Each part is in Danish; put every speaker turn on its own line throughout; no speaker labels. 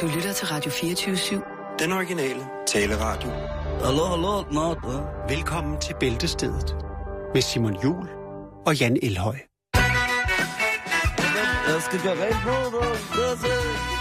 Du lytter til Radio 24-7.
Den originale taleradio.
Hallo, hallo, nå,
Velkommen til Bæltestedet med Simon Jul og Jan Elhøj.
Jeg skal gøre rent på,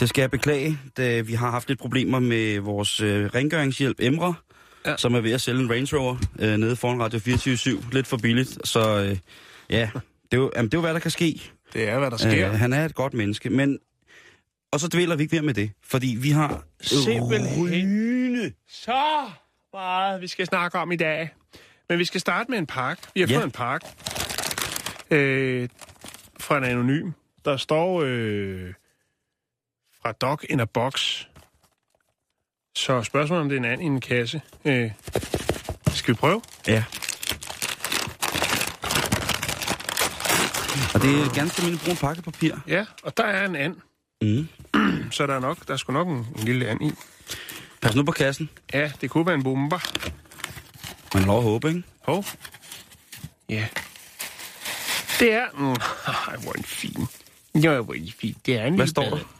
Det
skal jeg beklage, da vi har haft lidt problemer med vores øh, rengøringshjælp Emre, ja. som er ved at sælge en Range Rover øh, nede foran Radio 24 Lidt for billigt, så øh, ja, det er, jo, jamen, det er jo, hvad der kan ske.
Det er, hvad der sker.
Øh, han er et godt menneske, men... Og så dvæler vi ikke mere med det, fordi vi har...
Simpelthen så meget, vi skal snakke om i dag. Men vi skal starte med en pakke. Vi har
Ja.
fået en pakke øh, fra en anonym. Der står øh, fra Dog in a Box. Så spørgsmålet om det er en and i en kasse. Øh, skal vi prøve?
Ja. Og det er ganske almindeligt brun pakkepapir.
Ja, og der er en and.
Mm.
Så der er nok, der er sgu nok en, en lille and i.
Pas nu på kassen.
Ja, det kunne være en bomber.
Man lov at håbe, ikke?
Hov. Ja. Det er... Mm, ej, hvor er en fin. Jo, hvor en fin. Det er en
Hvad står der?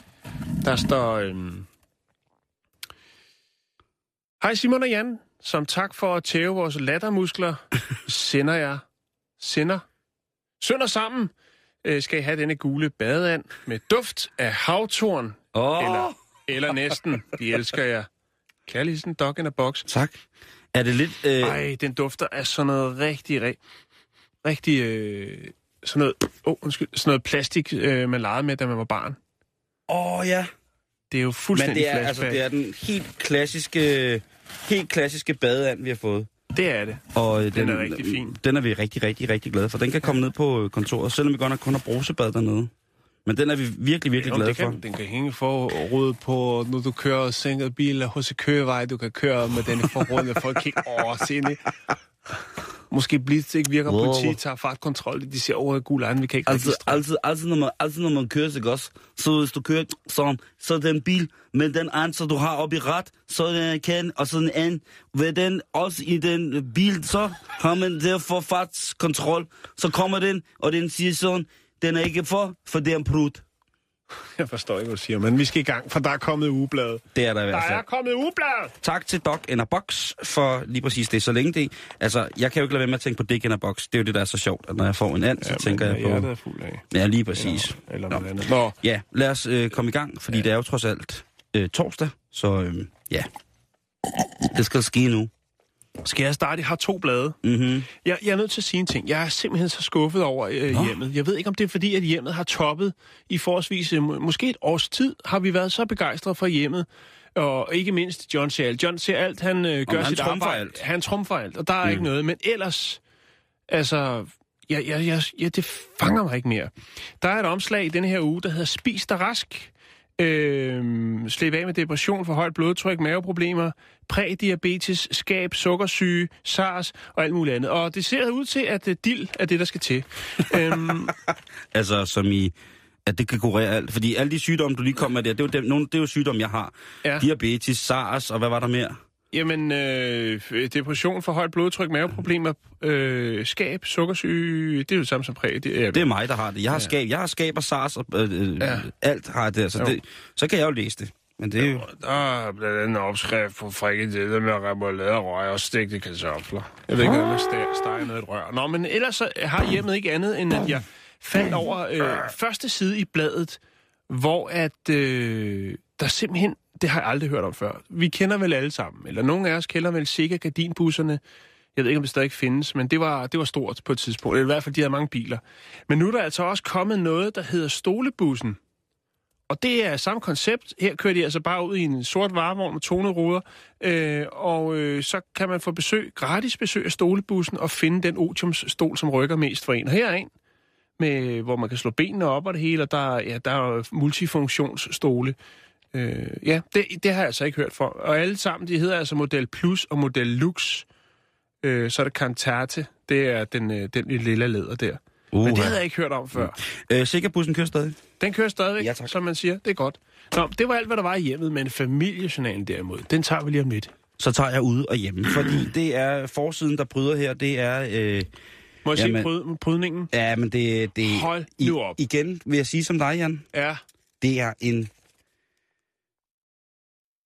Der står... Øhm... Hej Simon og Jan. Som tak for at tæve vores lattermuskler, sender jeg... Sender... Sønder sammen øh, skal I have denne gule badeand med duft af havtorn.
Åh,
Eller, eller næsten. De elsker jeg. Kærligheden dog in a box.
tak. Er det lidt... Øh...
Ej, den dufter af sådan noget rigtig, rigtig, rigtig øh, sådan noget, oh, undskyld, sådan noget plastik, øh, man legede med, da man var barn.
Åh, ja.
Det er jo
Men
fuldstændig
det er, altså,
flashback.
det er den helt klassiske, helt klassiske badeand, vi har fået.
det er det.
Og øh,
Den er rigtig fin.
Den er vi rigtig, rigtig, rigtig glade for. Den kan komme ned på øh, kontoret, selvom vi godt nok kun har brusebad dernede. Men den er vi virkelig, virkelig
Jo,
glade for.
kan, den kan hænge forrådet på, når du kører sænket bil hos Kørevej, du kan køre med den forrådet, folk kigger over og det. Måske Blitz ikke virker,
Wow.
politi tager fartkontrol, de siger over gul egen, vi kan ikke
Altså,
registrere.
altid, altid, når man, altid når man kører, ikke også? Så hvis du kører sådan, så er den bil med den anden, så du har oppe i ret, så den kan, og så den anden, ved den også i den bil, så har man derfor fartskontrol, så kommer den, og den siger sådan, den er ikke for, for det er en brud.
Jeg forstår ikke, hvad du siger, men vi skal i gang, for der er kommet ugeblad.
Det er der i
Der
hvert fald.
er kommet ugeblad!
Tak til Dog in a Box for lige præcis det. Så længe det... Altså, jeg kan jo ikke lade være med at tænke på Dick in a Box. Det er jo det, der er så sjovt, at når jeg får en and, så tænker jeg på...
Hjertet er fuld af.
Ja, lige præcis.
Eller
Nå.
noget andet. Nå,
Ja, lad os øh, komme i gang, fordi ja. det er jo trods alt øh, torsdag, så øh, ja. Det skal ske nu.
Skal jeg starte? Jeg har to blade.
Mm-hmm.
Jeg, jeg er nødt til at sige en ting. Jeg er simpelthen så skuffet over øh,
Nå.
hjemmet. Jeg ved ikke, om det er fordi, at hjemmet har toppet i forholdsvis øh, må- måske et års tid, har vi været så begejstrede for hjemmet. Og ikke mindst John ser alt. John ser alt, han øh, gør
han
sit arbejde.
alt.
Han trumfer alt, og der er mm. Ikke noget. Men ellers, altså, ja, ja, ja, ja, det fanger mig ikke mere. Der er et omslag i denne her uge, der hedder Spis dig rask. Øh, slip af med depression, for højt blodtryk, maveproblemer, prædiabetes, skab, sukkersyge, SARS og alt muligt andet. Og det ser ud til, at uh, dild er det, der skal til. øhm,
Altså, som i at det kan kurere alt. Fordi alle de sygdomme, du lige kom med der, det er jo, dem, nogle, det er jo sygdomme, jeg har.
Ja.
Diabetes, SARS, og hvad var der mere?
Jamen, øh, depression, for højt blodtryk, maveproblemer, øh, skab, sukkersyge, det er jo det samme som præ. Det er,
Det er mig, der har det. Jeg har, skab, jeg har skab og SARS, og øh, øh,
Ja.
alt har der. Så,
Jo.
det, så kan jeg jo læse det. Men det er jo...
Der er blandt andet en opskrift på frikadeller med remoulade og røg og stegte kartofler. Jeg ved ikke, hvad man steg, steg noget et rør. Nå, men ellers så har hjemmet ikke andet, end at jeg faldt over øh, første side i bladet, hvor at øh, der simpelthen, det har jeg aldrig hørt om før. Vi kender vel alle sammen, eller nogle af os kender vel sikkert gardinbusserne. Jeg ved ikke, om det stadig findes, men det var, det var stort på et tidspunkt. Eller i hvert fald, de havde mange biler. Men nu er der altså også kommet noget, der hedder stolebussen. Og det er samme koncept. Her kører de altså bare ud i en sort varevogn med tonede ruder, øh, og øh, så kan man få besøg, gratis besøg af stolebussen og finde den otiumsstol, som rykker mest for en. Og her er en, med, hvor man kan slå benene op og det hele, og der, ja, der er multifunktionsstole. Øh, ja, det, det har jeg altså ikke hørt for. Og alle sammen, de hedder altså Model Plus og Model Lux. Øh, så er det Cantate. Det er den, øh, den lille læder der. Uh, Men det havde jeg ikke hørt om før.
Øh, Sikkerbussen kører stadig.
Den kører stadigvæk,
Ja, tak.
som man siger. Det er godt. Nå, det var alt, hvad der var i hjemmet, men familiejournalen derimod, den tager vi lige om lidt.
Så tager jeg ude og hjemme, fordi det er forsiden, der bryder her, det er... Øh,
Må jeg
Jamen.
se bryd, brydningen?
ja, men det... det
Hold
i,
nu op.
Igen vil jeg sige som dig, Jan.
Ja,
Det er en...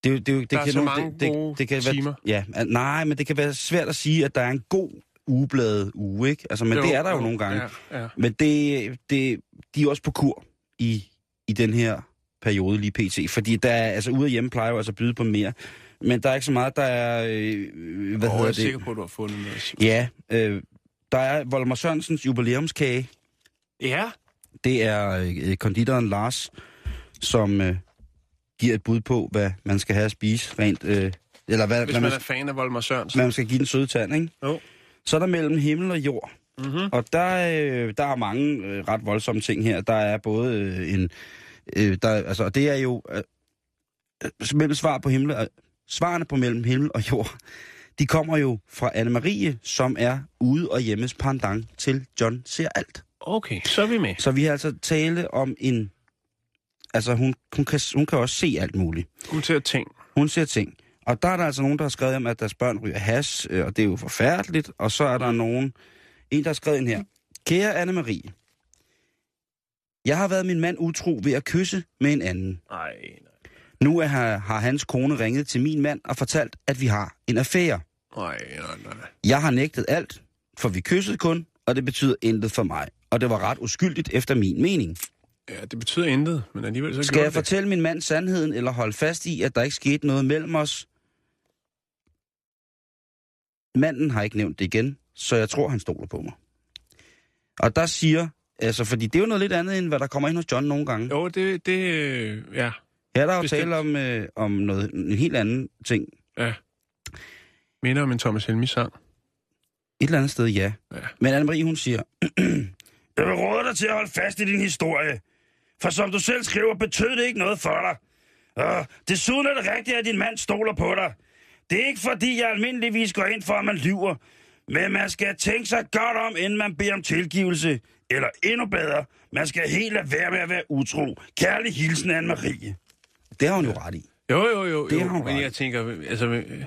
Det, er det, er det
Der er
kan
så
nu-
mange
det,
gode
det kan
timer.
Være, ja, nej, men det kan være svært at sige, at der er en god ugebladet uge, ikke? Altså, men
Jo,
det er der jo
jo,
nogle gange.
Ja, ja.
Men det, det, de er også på kur i, i den her periode lige pt. Fordi der er, altså ude af hjemme plejer jo altså at byde på mere. Men der er ikke så meget, der er, øh, hvad
Og jeg
hedder
er
det?
sikker på, at du har fundet noget.
Ja, øh, der er Volmer Sørensens jubilæumskage.
Ja,
Det er øh, konditoren Lars, som øh, giver et bud på, hvad man skal have at spise rent... Øh, eller hvad,
hvis
hvad,
man
man,
er fan af Volmar Sørensen.
man skal give den søde tand, ikke?
Jo.
Så er der mellem himmel og jord.
Mm-hmm.
Og der, øh, der er mange øh, ret voldsomme ting her. Der er både øh, en... Øh, der, altså, det er jo... Øh, mellem svar på himmel, øh, svarene på mellem himmel og jord, de kommer jo fra Anne-Marie, som er ude og hjemmes pendant til John ser alt.
Okay, så er vi med.
Så vi har altså tale om en... Altså, hun, hun, kan, hun kan også se alt muligt.
Hun at tænke.
Hun ser ting. Og der er der altså nogen, der har skrevet om, at deres børn ryger has, øh, og det er jo forfærdeligt. Og så er der nogen, en der har skrevet ind her. Kære Anne-Marie, jeg har været min mand utro ved at kysse med en anden.
Nej,
Nu er, har, har hans kone ringet til min mand og fortalt, at vi har en affære.
nej, nej, nej, nej.
Jeg har nægtet alt, for vi kyssede kun, og det betyder intet for mig. Og det var ret uskyldigt efter min mening.
Ja, det betyder intet, men alligevel så
Skal jeg
det.
fortælle min mand sandheden, eller holde fast i, at der ikke skete noget mellem os? Manden har ikke nævnt det igen, så jeg tror, han stoler på mig. Og der siger, altså, fordi det er jo noget lidt andet, end hvad der kommer ind hos John nogle gange.
Jo, det, det, øh, ja,
Her er der jo
bestemt.
tale om, øh, om noget, en helt anden ting.
ja. Minder om en Thomas Helmi sang.
Et eller andet sted, ja.
Ja.
Men Anne-Marie, hun siger, Jeg vil råde dig til at holde fast i din historie. For som du selv skriver, betød det ikke noget for dig. Og desuden er det rigtigt, at din mand stoler på dig. Det er ikke fordi, jeg almindeligvis går ind for, at man lyver. Men man skal tænke sig godt om, inden man beder om tilgivelse. Eller endnu bedre, man skal helt lade være med at være utro. Kærlig hilsen, Anne-Marie. Det har hun jo ret i.
Jo, jo, jo.
Det
jo.
har hun
Men
ret.
jeg tænker, altså... øh,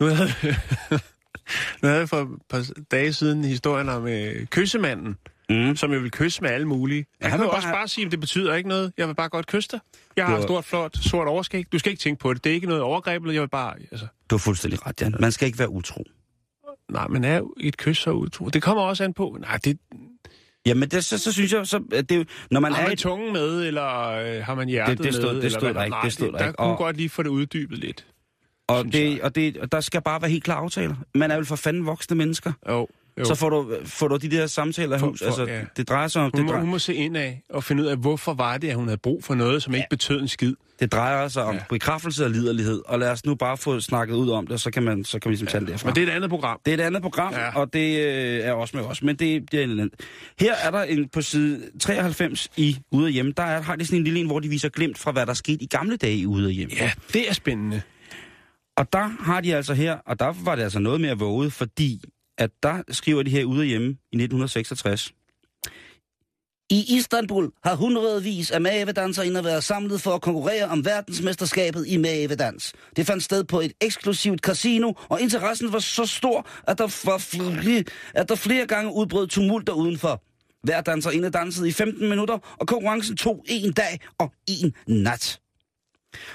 Nu havde, nu havde jeg for et par dage siden historien om øh, kyssemanden,
Mm.
som jeg vil kysse med alle mulige.
Ja,
Jeg
han
kan jo
bare
også bare sige, at det betyder ikke noget. Jeg vil bare godt kysse dig. Jeg
Du
har
har-
et stort, flot, sort overskæg. Du skal ikke tænke på det. Det er ikke noget overgreb, eller jeg vil bare... Altså,
Du har fuldstændig ret, Jan. Man skal ikke være utro.
nej, men er et kys så utro. Det kommer også an på. Nej, det,
Jamen, det, så, så synes jeg, så, at det, er jo- når man
har
er
man
et
tungen med, eller øh, har man hjertet
Det- det stod-
med?
det
eller
stod
hvad?
der ikke,
Nej,
det stod der
der
ikke.
kunne
Og-
godt lige få det uddybet lidt.
Og, det,
jeg.
og, det, og der skal bare være helt klare aftaler. Man er vel for fanden voksne mennesker.
Jo, jo.
Så får du, får du de der samtaler
For-
hus.
for-
altså,
ja.
det drejer sig om...
Hun
Det drejer,
hun må se ind af og finde ud af, hvorfor var det, at hun havde brug for noget, som ja. ikke betød en skid.
det drejer sig om
Ja.
ja. bekræftelse og liderlighed. Og lad os nu bare få snakket ud om det, så kan, man, så kan vi ligesom tage det derfra.
Men det er et andet program.
Det er et andet program,
Ja.
ja. og det øh, er også med os. Men det, det er en anden. Her er der en, på side 93 i Ude af Hjemme, der er, har de sådan en lille en, hvor de viser glimt fra, hvad der skete i gamle dage i Ude af Hjemme.
Ja, det er spændende.
Og der har de altså her, og der var det altså noget mere våget, fordi at der skriver de her ude hjemme i 1966. I Istanbul har hundredvis af mavedansere været samlet for at konkurrere om verdensmesterskabet i mavedans. Det fandt sted på et eksklusivt casino, og interessen var så stor, at der, var flere, at der flere gange udbrød tumult der udenfor. Hver danserinde dansede i 15 minutter, og konkurrencen tog en dag og en nat.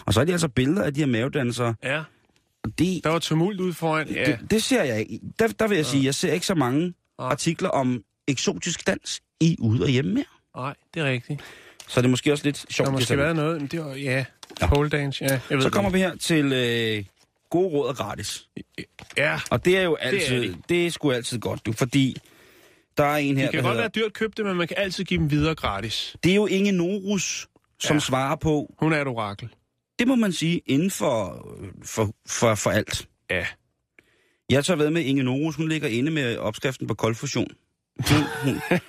Og så er de altså billeder af de her mavedansere.
Ja,
det,
der var tumult ude foran. Ja,
det, det ser jeg ikke. Der, der vil jeg sige, jeg ser ikke så mange
Ja.
artikler om eksotisk dans i ude og hjemme mere.
nej, det er rigtigt.
Så det er måske også lidt sjovt.
Der
det
måske været noget, men det var, ja,
Ja.
pole dance, ja. Jeg ved
Så
det
kommer vi her til øh, gode råd og gratis.
Ja,
Og det er jo altid,
det.
det er, det er sgu altid godt, du, fordi der er en her,
det kan godt
hedder,
være dyrt købt det, men man kan altid give dem videre gratis.
det er jo Inge Norus, som
Ja.
ja. svarer på,
Hun er et orakel.
Det må man sige, inden for, for, for, for alt.
Ja.
Jeg tager ved med Inge Norus, hun ligger inde med opskriften på koldfusion.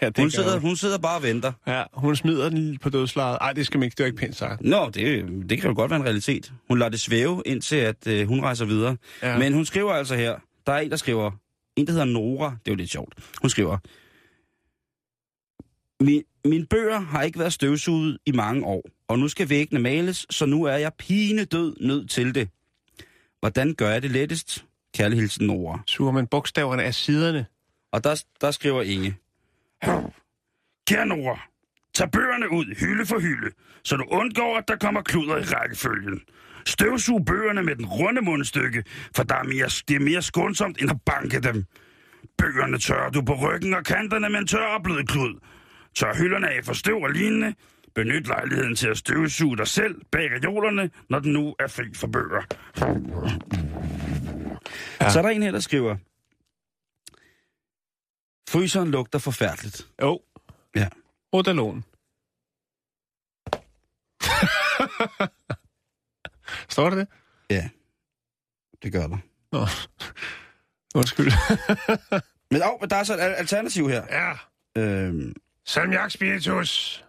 ja, det
Hun
gør
sidder, hun sidder bare og venter.
Ja, hun smider den på dødslejet. Ej, det skal man ikke, det er ikke pænt sagt.
Nå, det, det kan jo godt være en realitet. Hun lader det svæve, indtil at øh, hun rejser videre.
Ja.
Ja. Men hun skriver altså her, der er en, der skriver, en, der hedder Nora, det er jo lidt sjovt. Hun skriver, min, mine bøger har ikke været støvsuget i mange år, og nu skal væggene males, så nu er jeg pine død nødt til det. Hvordan gør jeg det lettest? Kærlig hilsen Nora.
Suger man bogstaverne af siderne.
Og der, der skriver Inge. Kære Nora, tag bøgerne ud hylde for hylde, så du undgår, at der kommer kluder i rækkefølgen. Støvsug bøgerne med den runde mundstykke, for der er mere, det er mere skånsomt end at banke dem. Bøgerne tørrer du på ryggen og kanterne med en tør og blød klud. Tør hylderne af for støv og lignende. Benyt lejligheden til at støvsuge dig selv bag reolerne, når den nu er fri for bøger. Ja. Så er der en her, der skriver, Fryseren lugter forfærdeligt.
Jo.
Ja.
Rodalon. Står det?
Ja, det gør der.
Nå. Undskyld.
Men, oh, men der er så et al- alternativ her.
ja.
Øhm,
Salmiak spiritus.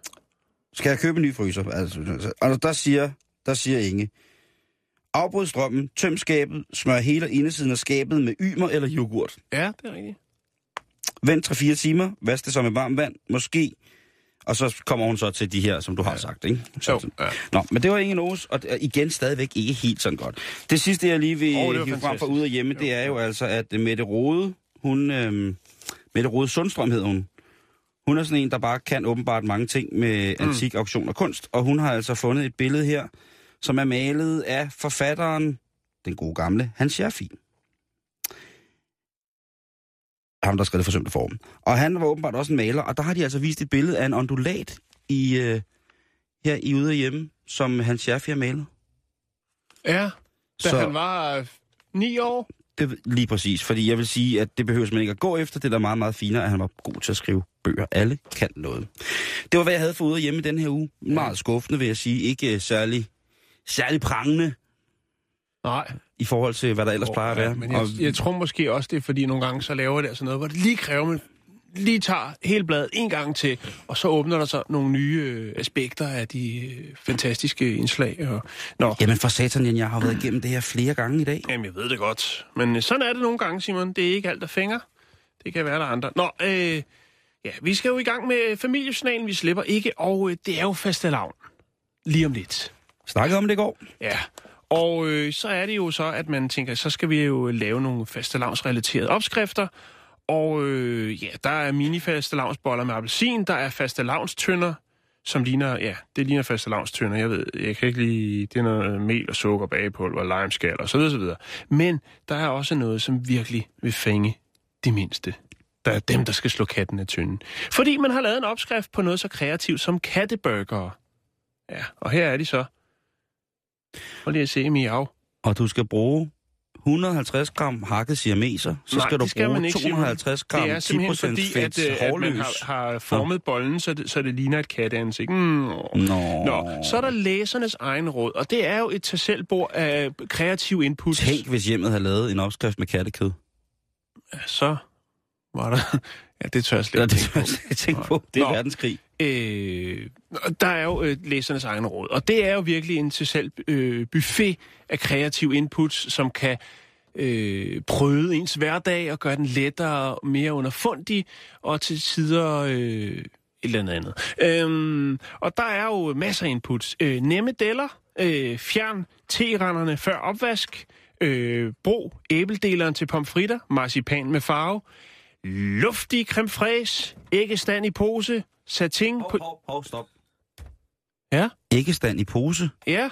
Skal jeg købe en ny fryser? Altså, altså, der, siger, der siger Inge. Afbryd strømmen, tøm skabet, smør hele indersiden af skabet med ymer eller yoghurt.
Ja, det er rigtigt.
Vent 3-4 timer, vask det så med varmt vand, måske. Og så kommer hun så til de her, som du har sagt, ikke? Så,
Jo, ja.
Nå, men det var ingen Aarhus, og igen stadigvæk ikke helt sådan godt. Det sidste, jeg lige vil oh, hive frem fra ude af hjemme, det er jo altså, at Mette Rode, hun... Øhm, Mette Rode Sundstrøm hedder hun. Hun er sådan en, der bare kan åbenbart mange ting med
Mm.
antik auktion og kunst. Og hun har altså fundet et billede her, som er malet af forfatteren, den gode gamle, Hans Scherfig. Ham, der skrev det forsømte form. Og han var åbenbart også en maler, og der har de altså vist et billede af en ondulat i, øh, her i ude af hjemme, som Hans Scherfig har malet.
Ja, da
Så-
han var øh, ni år.
Det, lige præcis, fordi jeg vil sige, at det behøver man ikke at gå efter. Det er da meget, meget finere, at han var god til at skrive bøger. Alle kan noget. Det var, hvad jeg havde for ude hjemme den her uge. Meget skuffende, vil jeg sige. Ikke øh, særlig, særlig prangende
Nej.
i forhold til, hvad der ellers plejer at være.
Men jeg,
Og-
jeg tror måske også, det er fordi nogle gange, så laver det altså noget, hvor det lige kræver, man lige tager hele bladet en gang til, og så åbner der så nogle nye øh, aspekter af de øh, fantastiske indslag. Og, nå,
Jamen for satan, jeg har været igennem det her flere gange i dag.
Jamen, jeg ved det godt. Men øh, sådan er det nogle gange, Simon. Det er ikke alt, der fænger. Det kan være, der er andre. Nå, øh, ja, vi skal jo i gang med familiejournalen. Vi slipper ikke, og øh, det er jo fastelavn. Lige om lidt.
Snakkede om det i går.
Ja, og øh, så er det jo så, at man tænker, så skal vi jo lave nogle fastelavnsrelaterede opskrifter. Og øh, ja, der er mini-fastelavnsboller med appelsin, der er faste lavnstønder, som ligner, ja, det ligner faste lavnstønder, Jeg ved, jeg kan ikke lige, det er noget mel og sukker, bagepulver, limeskal og så videre, så videre. Men der er også noget, som virkelig vil fange de mindste. Der er dem, der skal slå katten af tynden. Fordi man har lavet en opskrift på noget så kreativt som katteburgere. Ja, og her er de så. Prøv lige at se miau.
Og du skal bruge 150 gram hakket siameser. Så
Nej,
skal du
skal
bruge
man ikke, Simon.
250 gram
Det er
10%
simpelthen fordi,
fedt
at, øh, at man har, har formet bollen, så det, så det ligner et katteansigt. Mm.
Nå.
Nå, så er der læsernes egen råd, og det er jo et tag af kreativ input.
Tænk, hvis hjemmet havde lavet en opskrift med kattekød.
Så var der... Ja, det tør jeg slet ikke tænke på.
jeg tænke på. Det er
Nå.
verdenskrig.
Øh, der er jo øh, læsernes egen råd, og det er jo virkelig en til selv øh, buffet af kreativ inputs, som kan øh, prøve ens hverdag og gøre den lettere mere underfundig, og til tider øh, et eller andet. Øhm, og der er jo masser af inputs. Øh, nemme deller, øh, fjern teranderne før opvask, øh, brug æbeldeleren til pomfritter, marcipan med farve, luftig creme fraise, æggestand i pose, satin på...
hov, hov, stop.
Ja,
Æggestand i pose.
ja.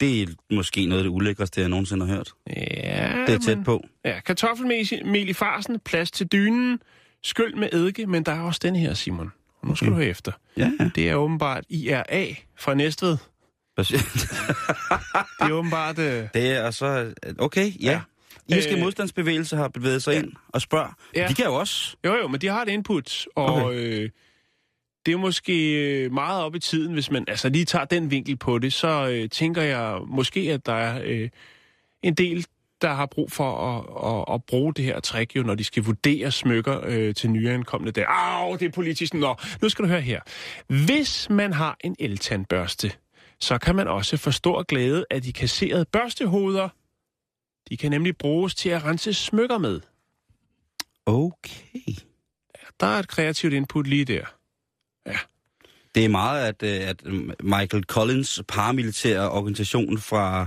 Det er måske noget af det ulækreste, jeg nogensinde har hørt.
Ja,
Det er tæt
men-
på.
Ja, kartoffelmel i- farsen, plads til dynen, skyld med eddike, men der er også den her, Simon. Og nu skal
Okay.
du høre efter.
Ja, ja.
Det er åbenbart IRA fra Næstved. Det er åbenbart... Øh,
Det er så... Okay, ja. Irske
Øh,
modstandsbevægelse har bevæget sig ind og spørger.
Ja.
De kan jo også.
jo, jo, men de har et input, og
Okay.
øh, det er måske øh, meget op i tiden, hvis man altså lige tager den vinkel på det, så øh, tænker jeg måske, at der er øh, en del, der har brug for at, at, at bruge det her trick, jo, når de skal vurdere smykker øh, til nyankomne der. Au, det er politisk. Nå, nu skal du høre her. Hvis man har en eltandbørste, så kan man også få stor glæde af de kasserede børstehoveder. De kan nemlig bruges til at rense smykker med.
Okay.
Der er et kreativt input lige der.
Det er meget, at, øh, at Michael Collins paramilitære organisation fra,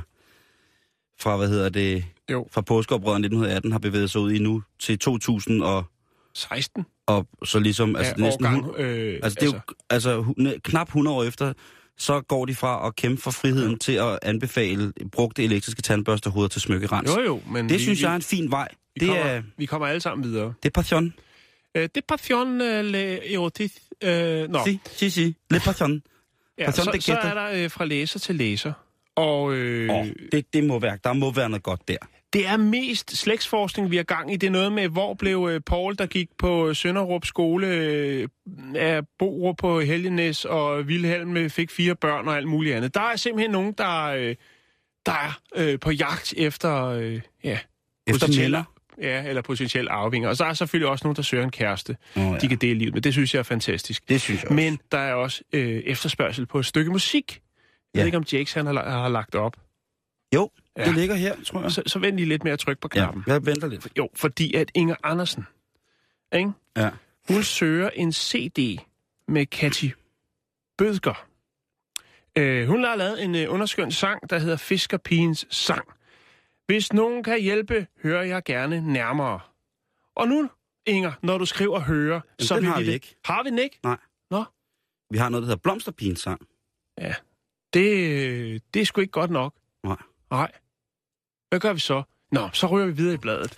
fra hvad hedder det,
Jo.
fra påskeoprøret 1918 har bevæget sig ud i nu til 2000 og,
16
og så ligesom, altså
ja,
næsten,
årgang. Øh,
altså det er jo altså, næ- knap 100 år efter, så går de fra at kæmpe for friheden ja. til at anbefale brugte elektriske tandbørstehoveder til smykkerens.
Jo, jo, men
Det
vi,
synes jeg er en fin vej.
vi,
Det
kommer,
er,
vi kommer alle sammen videre.
det er passion.
Øh, det er passion øh, le erotis. Øh, nå,
Si, si, si. Le passion.
ja,
passion
så, så er der øh, fra læser til læser. Og øh,
Oh, det, det må være, der må være noget godt der.
Det er mest slægtsforskning, vi har gang i. Det er noget med, hvor blev øh, Paul, der gik på Sønderup skole, øh, af Borup på Helgenæs, og Vilhelm øh, fik fire børn og alt muligt andet. Der er simpelthen nogen, der, øh, der er øh, på jagt efter, øh, ja,
Efter
potentielle-
mæller.
Ja, eller potentielle arvinger. Og så er der selvfølgelig også nogen, der søger en kæreste,
Oh, ja.
de kan dele livet med. Det synes jeg er fantastisk.
Det synes jeg også.
Men der er også øh, efterspørgsel på et stykke musik. Jeg
Ja.
ved ikke, om Jakes han har, har lagt op.
Jo,
Ja.
det ligger her, tror jeg.
Så, så vent lige lidt med at trykke på
Ja,
knappen.
jeg venter lidt.
Jo, fordi at Inger Andersen, ikke?
Ja.
hun søger en CD med Cathy Bødker. Øh, hun har lavet en øh, underskøn sang, der hedder Fiskerpigens Sang. Hvis nogen kan hjælpe, hører jeg gerne nærmere. Og nu, Inger, når du skriver høre, så
den har vi
det.
ikke.
Har vi den ikke?
Nej.
Nå,
Vi har noget, der hedder Blomsterpigens sang.
ja. Det, øh, det er sgu ikke godt nok.
Nej.
Nej. Hvad gør vi så? Nå, så rører vi videre i bladet.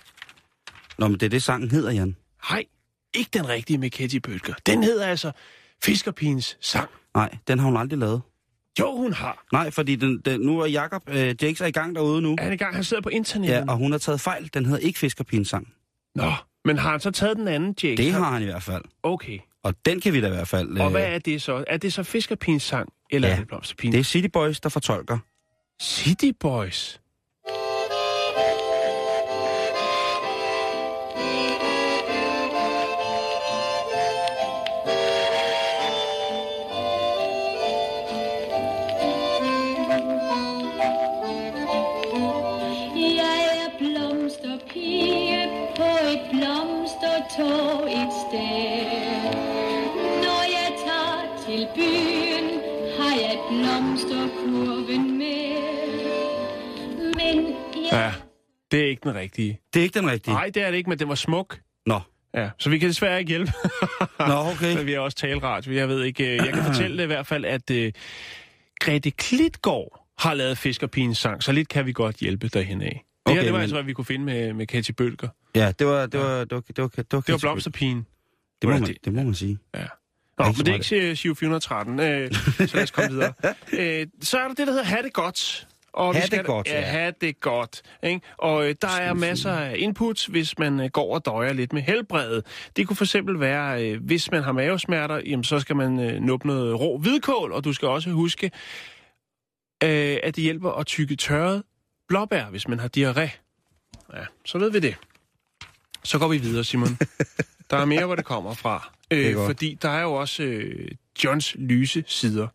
Nå, men det er det, sangen hedder, Jan.
Nej, ikke den rigtige med Katie Bøtger. Den hedder altså Fiskerpigens Sang.
Nej, den har hun aldrig lavet.
Jo, hun har.
Nej, fordi den, den, nu er Jacob øh, Jakes er i gang derude nu.
Er han i gang? Han sidder på internettet.
Ja, og hun har taget fejl. Den hedder ikke Fiskerpigens sang.
Nå, men har han så taget den anden, Jake?
Det har han i hvert fald.
Okay.
Og den kan vi da i hvert fald...
Og hvad er det så? Er det så Fiskerpigens Sang, eller
Ja.
er det Blomsterpigen?
Det er City Boys, der fortolker.
City Boys. Det er ikke den rigtige.
Det er ikke den rigtige.
Nej, det er det ikke, men den var smuk.
Nå.
Ja, så vi kan desværre ikke hjælpe.
Nå, okay.
Men vi har også taleradio. Jeg ved ikke. øh, Jeg kan fortælle i hvert fald, at uh, Grete Klitgaard har lavet Fiskerpigens sang, så lidt kan vi godt hjælpe derhen af. Det okay, her,
Okay,
det var
men-
altså, hvad vi kunne finde med, med Katie Bølger.
Ja, det var... Det var, det var, det var, det var,
Det var Blomsterpigen.
Det må,
Var
man,
det-
det må man sige.
Ja. Nå, men det er ikke øh, Shiv 413, øh, så lad os komme videre. Øh, så er der det, der hedder Ha' det godt. Og vi
Ha'
skal,
det godt,
ja. Ha' det godt. Ikke? Og øh, der er masser af inputs, hvis man øh, går og døjer lidt med helbredet. Det kunne for eksempel være, øh, hvis man har mavesmerter, jamen, så skal man øh, nuppe noget rå hvidkål, og du skal også huske, øh, at det hjælper at tykke tørret blåbær, hvis man har diarré. Ja, så ved vi det. Så går vi videre, Simon. Der er mere, hvor det kommer fra. Øh, fordi der er jo også øh, Johns lyse sider.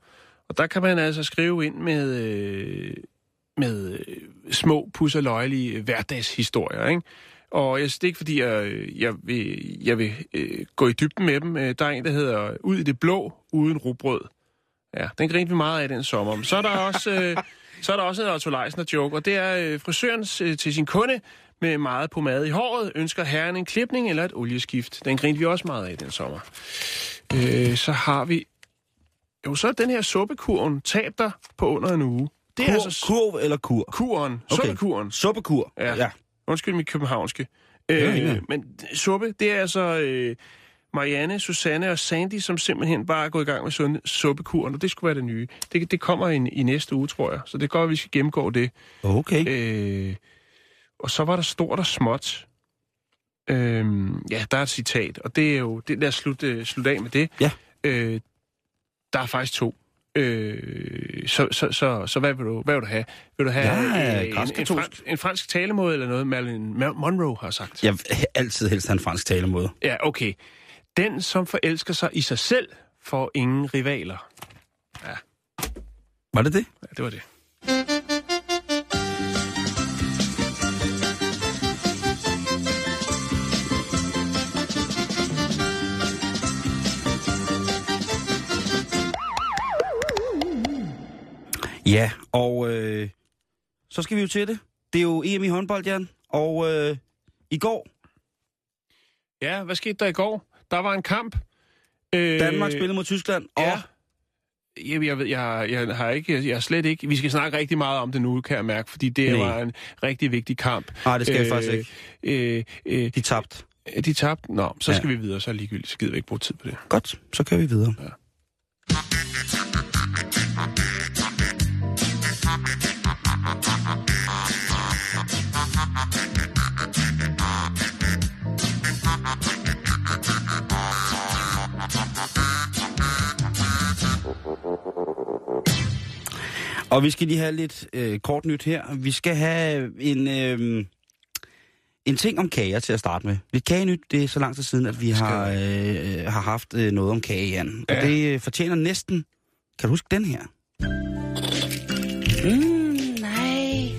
Og der kan man altså skrive ind med, øh, med øh, små, pusserløjelige øh, hverdagshistorier, ikke? Og jeg, det er ikke, fordi jeg, øh, jeg vil, jeg vil øh, gå i dybden med dem. Der er en, der hedder Ud i det blå, uden rugbrød. Ja, den grinte vi meget af den sommer. Så er der også, øh, så er der også en Otto Leisner joke, og det er øh, frisøren øh, til sin kunde med meget pomade i håret, ønsker herren en klipning eller et olieskift. Den grinte vi også meget af den sommer. Øh, så har vi... Jo, så er den her suppekurven, tab dig på under en uge. Det er
Kur,
altså
kurv eller kur?
kuren,
Okay.
suppekuren.
Suppekur.
Ja.
ja.
Undskyld mit københavnske. Øh,
ja.
men suppe, det er altså øh, Marianne, Susanne og Sandy, som simpelthen bare er gået i gang med sunde suppekuren, og det skulle være det nye. Det, det kommer i, i næste uge, tror jeg. Så det går, at vi skal gennemgå det.
Okay.
Øh, og så var der stort og småt. Øh, ja, der er et citat, og det er jo... Det, lad os slutte, slutte af med det.
Ja.
Øh, der er faktisk to. Øh, så, så, så, så hvad, vil du, hvad vil du have? Vil du have øh, en, en, fransk, en fransk talemåde, eller noget Marilyn Monroe har sagt?
Jeg vil altid helst have en fransk talemåde.
Ja, okay. Den, som forelsker sig i sig selv, får ingen rivaler.
Var det det?
Ja, det var det.
Ja, og øh, så skal vi jo til det. Det er jo EM i håndbold, Jan. Og øh, i går,
Ja, hvad skete der i går? Der var en kamp. Øh,
Danmark spillede mod Tyskland, og
Ja. Jamen, jeg, ved, jeg, jeg har ikke, jeg har slet ikke... Vi skal snakke rigtig meget om det nu, kan jeg mærke, fordi det
Nej.
var en rigtig vigtig kamp.
Nej, det skal vi faktisk ikke.
Øh, øh,
de tabte.
de tabte? Nå, så
Ja.
skal vi videre, så ligegyldigt. Så gider vi ikke bruge tid på det.
Godt, så kører vi videre.
Ja.
Og vi skal lige have lidt øh, kort nyt her. Vi skal have en, øh, en ting om kager til at starte med. Lidt kagenyt, det er så lang tid siden, at vi har, øh, har haft øh, noget om kage, Jan. Og
Ja.
det øh, fortjener næsten... Kan du huske den her?
Mm, nej.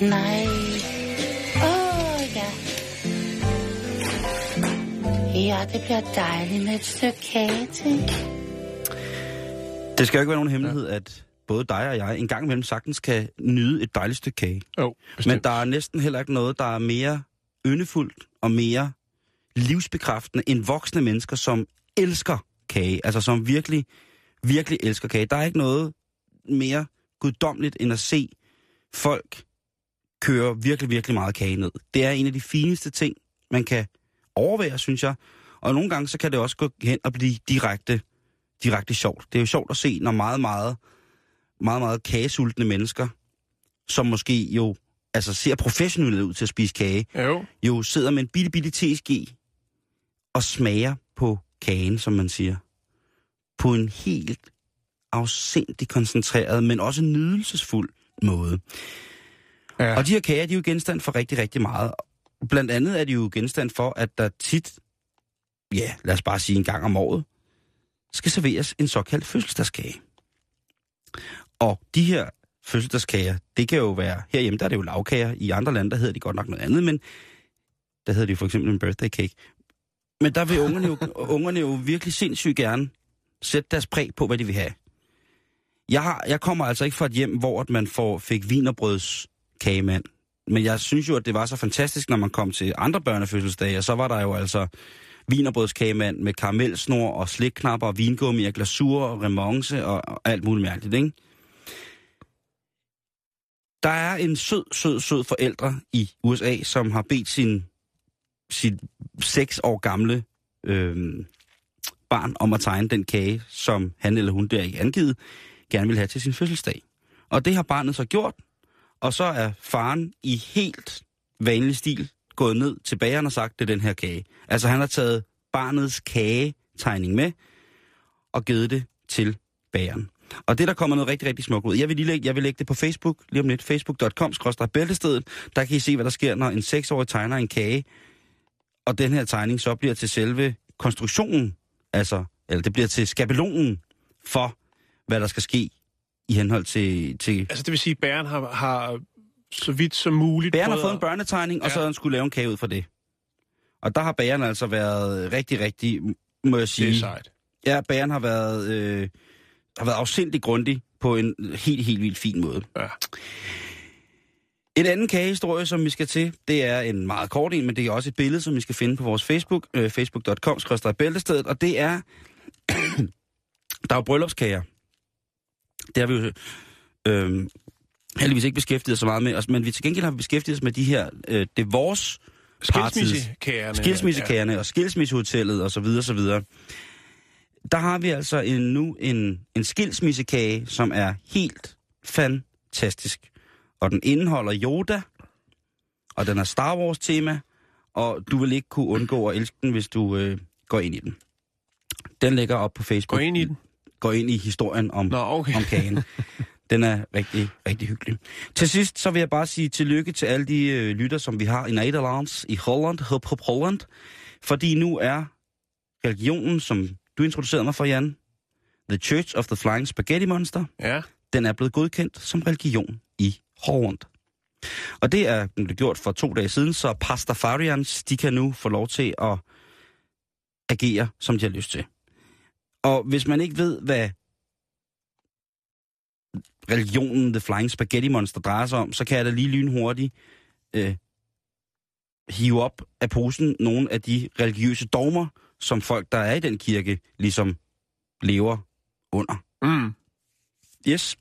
Nej. Åh, oh, ja. Ja, det bliver dejligt med et stykke kage til.
Det skal jo ikke være nogen hemmelighed, at både dig og jeg en gang imellem sagtens kan nyde et dejligt stykke kage.
Jo,
Men der er næsten heller ikke noget, der er mere yndefuldt og mere livsbekræftende end voksne mennesker, som elsker kage. Altså som virkelig, virkelig elsker kage. Der er ikke noget mere guddommeligt end at se folk køre virkelig, virkelig meget kage ned. Det er en af de fineste ting, man kan overvære, synes jeg. Og nogle gange så kan det også gå hen og blive direkte, direkte sjovt. Det er jo sjovt at se, når meget, meget, meget, meget kagesultne mennesker, som måske jo altså ser professionelle ud til at spise kage,
Jo,
jo sidder med en bitte, bitte TSG og smager på kagen, som man siger. På en helt afsindig koncentreret, men også nydelsesfuld måde.
ja.
Og de her kager, de er jo genstand for rigtig, rigtig meget. Blandt andet er de jo genstand for, at der tit, ja, lad os bare sige en gang om året, skal serveres en såkaldt fødselsdagskage. Og de her fødselsdagskager, det kan jo være, herhjemme der er det jo lavkager, i andre lande der hedder de godt nok noget andet, men der hedder de for eksempel en birthday cake. Men der vil ungerne jo, ungerne jo virkelig sindssygt gerne sætte deres præg på, hvad de vil have. Jeg, har, jeg kommer altså ikke fra et hjem, hvor at man får, fik vinerbrøds kagemand. Men jeg synes jo, at det var så fantastisk, når man kom til andre børnefødselsdage, og så var der jo altså vinerbrødskagemand med karamelsnor og slikknapper og vingummi og glasur og remonce og, og alt muligt mærkeligt, ikke? Der er en sød, sød, sød forældre i USA, som har bedt sin, sit seks år gamle øh, barn om at tegne den kage, som han eller hun der i angivet, gerne vil have til sin fødselsdag. Og det har barnet så gjort, og så er faren i helt vanlig stil gået ned til bageren og sagt, det er den her kage. Altså han har taget barnets kagetegning med og givet det til bageren. Og det der kommer noget rigtig, rigtig smukt ud. Jeg vil, lige lægge, jeg vil lægge det på Facebook, lige om lidt, facebook.com, bæltestedet. Der kan I se, hvad der sker, når en seksårig tegner en kage, og den her tegning så bliver til selve konstruktionen, altså, eller det bliver til skabelonen for, hvad der skal ske i henhold til, til
Altså, det vil sige, at bæren har, har så vidt som muligt...
Bæren har fået en børnetegning, og
Ja.
så har han skulle lave en kage ud fra det. Og der har bæren altså været rigtig, rigtig, må jeg
Det
sige...
er sejt.
Ja, bæren har været, øh, har været afsindig grundig på en helt, helt vildt fin måde.
Ja.
En anden kagehistorie, som vi skal til, det er en meget kort en, men det er også et billede, som vi skal finde på vores Facebook, øh, facebook.com, bæltestedet, og det er, der er jo bryllupskager. Det har vi jo øh, heldigvis ikke beskæftiget os så meget med, os, men vi til gengæld har vi beskæftiget os med de her, øh, det vores partiets-
Skilsmissekagerne.
skilsmissekagerne og skilsmissehotellet og så videre, så videre. Der har vi altså en, nu en, en skilsmissekage, som er helt fantastisk. Og den indeholder Yoda, og den har Star Wars tema, og du vil ikke kunne undgå at elske den, hvis du øh, går ind i den. Den ligger op på
Gå
Facebook.
ind i den.
går ind i historien om,
Nå, okay.
om kagen. Den er rigtig, rigtig hyggelig. Til sidst, så vil jeg bare sige tillykke til alle de øh, lytter, som vi har i Nederlands, i Holland, Hop Hop Holland. Fordi nu er religionen, som du introducerede mig for, Jan, The Church of the Flying Spaghetti Monster,
Ja.
den er blevet godkendt som religion i Holland. Og det er blevet gjort for to dage siden, så Pastafarians, de kan nu få lov til at agere, som de har lyst til. Og hvis man ikke ved, hvad religionen The Flying Spaghetti Monster drejer sig om, så kan jeg da lige lynhurtigt øh, hive op af posen nogle af de religiøse dogmer, som folk, der er i den kirke, ligesom lever under.
Mm.
Yes.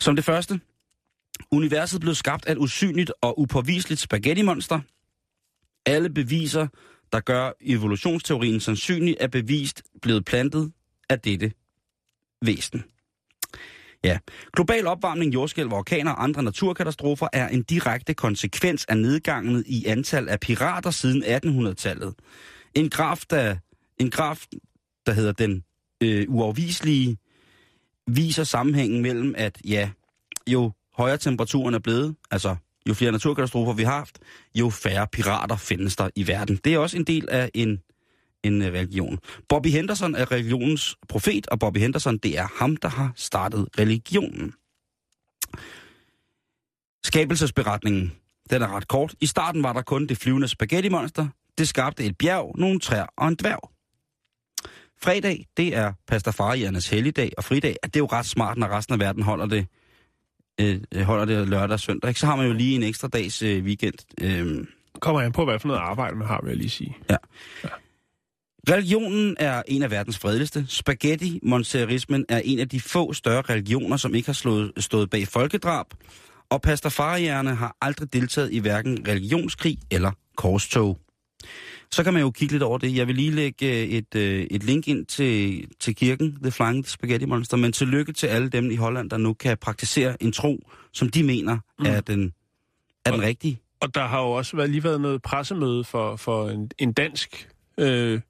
Som det første. Universet blev skabt af et usynligt og upåviseligt spaghetti-monster. Alle beviser, der gør evolutionsteorien sandsynlig, er bevist blevet plantet af dette væsen. Ja. Global opvarmning, jordskælv, orkaner og andre naturkatastrofer er en direkte konsekvens af nedgangen i antal af pirater siden 1800-tallet. En graf, der, en graf, der hedder den øh, uafviselige, viser sammenhængen mellem, at ja, jo højere temperaturen er blevet, altså jo flere naturkatastrofer vi har haft, jo færre pirater findes der i verden. Det er også en del af en, en øh, religion. Bobby Henderson er religionens profet, og Bobby Henderson, det er ham, der har startet religionen. Skabelsesberetningen, den er ret kort. I starten var der kun det flyvende spaghetti-monster. Det skabte et bjerg, nogle træer og en dværg. Fredag, det er pastafariernes helligdag, og fridag, at det er jo ret smart, når resten af verden holder det, øh, holder det lørdag og søndag. Ikke? Så har man jo lige en ekstra dags øh, weekend. Øh,
Kommer an på, hvad for noget arbejde man har, vil jeg lige sige.
Religionen er en af verdens fredeligste. Spaghetti monsterismen er en af de få større religioner, som ikke har slået, stået bag folkedrab. Og pastafarierne har aldrig deltaget i hverken religionskrig eller korstog. Så kan man jo kigge lidt over det. Jeg vil lige lægge øh, et, øh, et link ind til, til kirken, The Flying Spaghetti Monster. Men tillykke til alle dem i Holland, der nu kan praktisere en tro, som de mener mm. er, den, er den rigtige.
Og der har jo også været, lige været noget pressemøde for, for en, en dansk... Øh,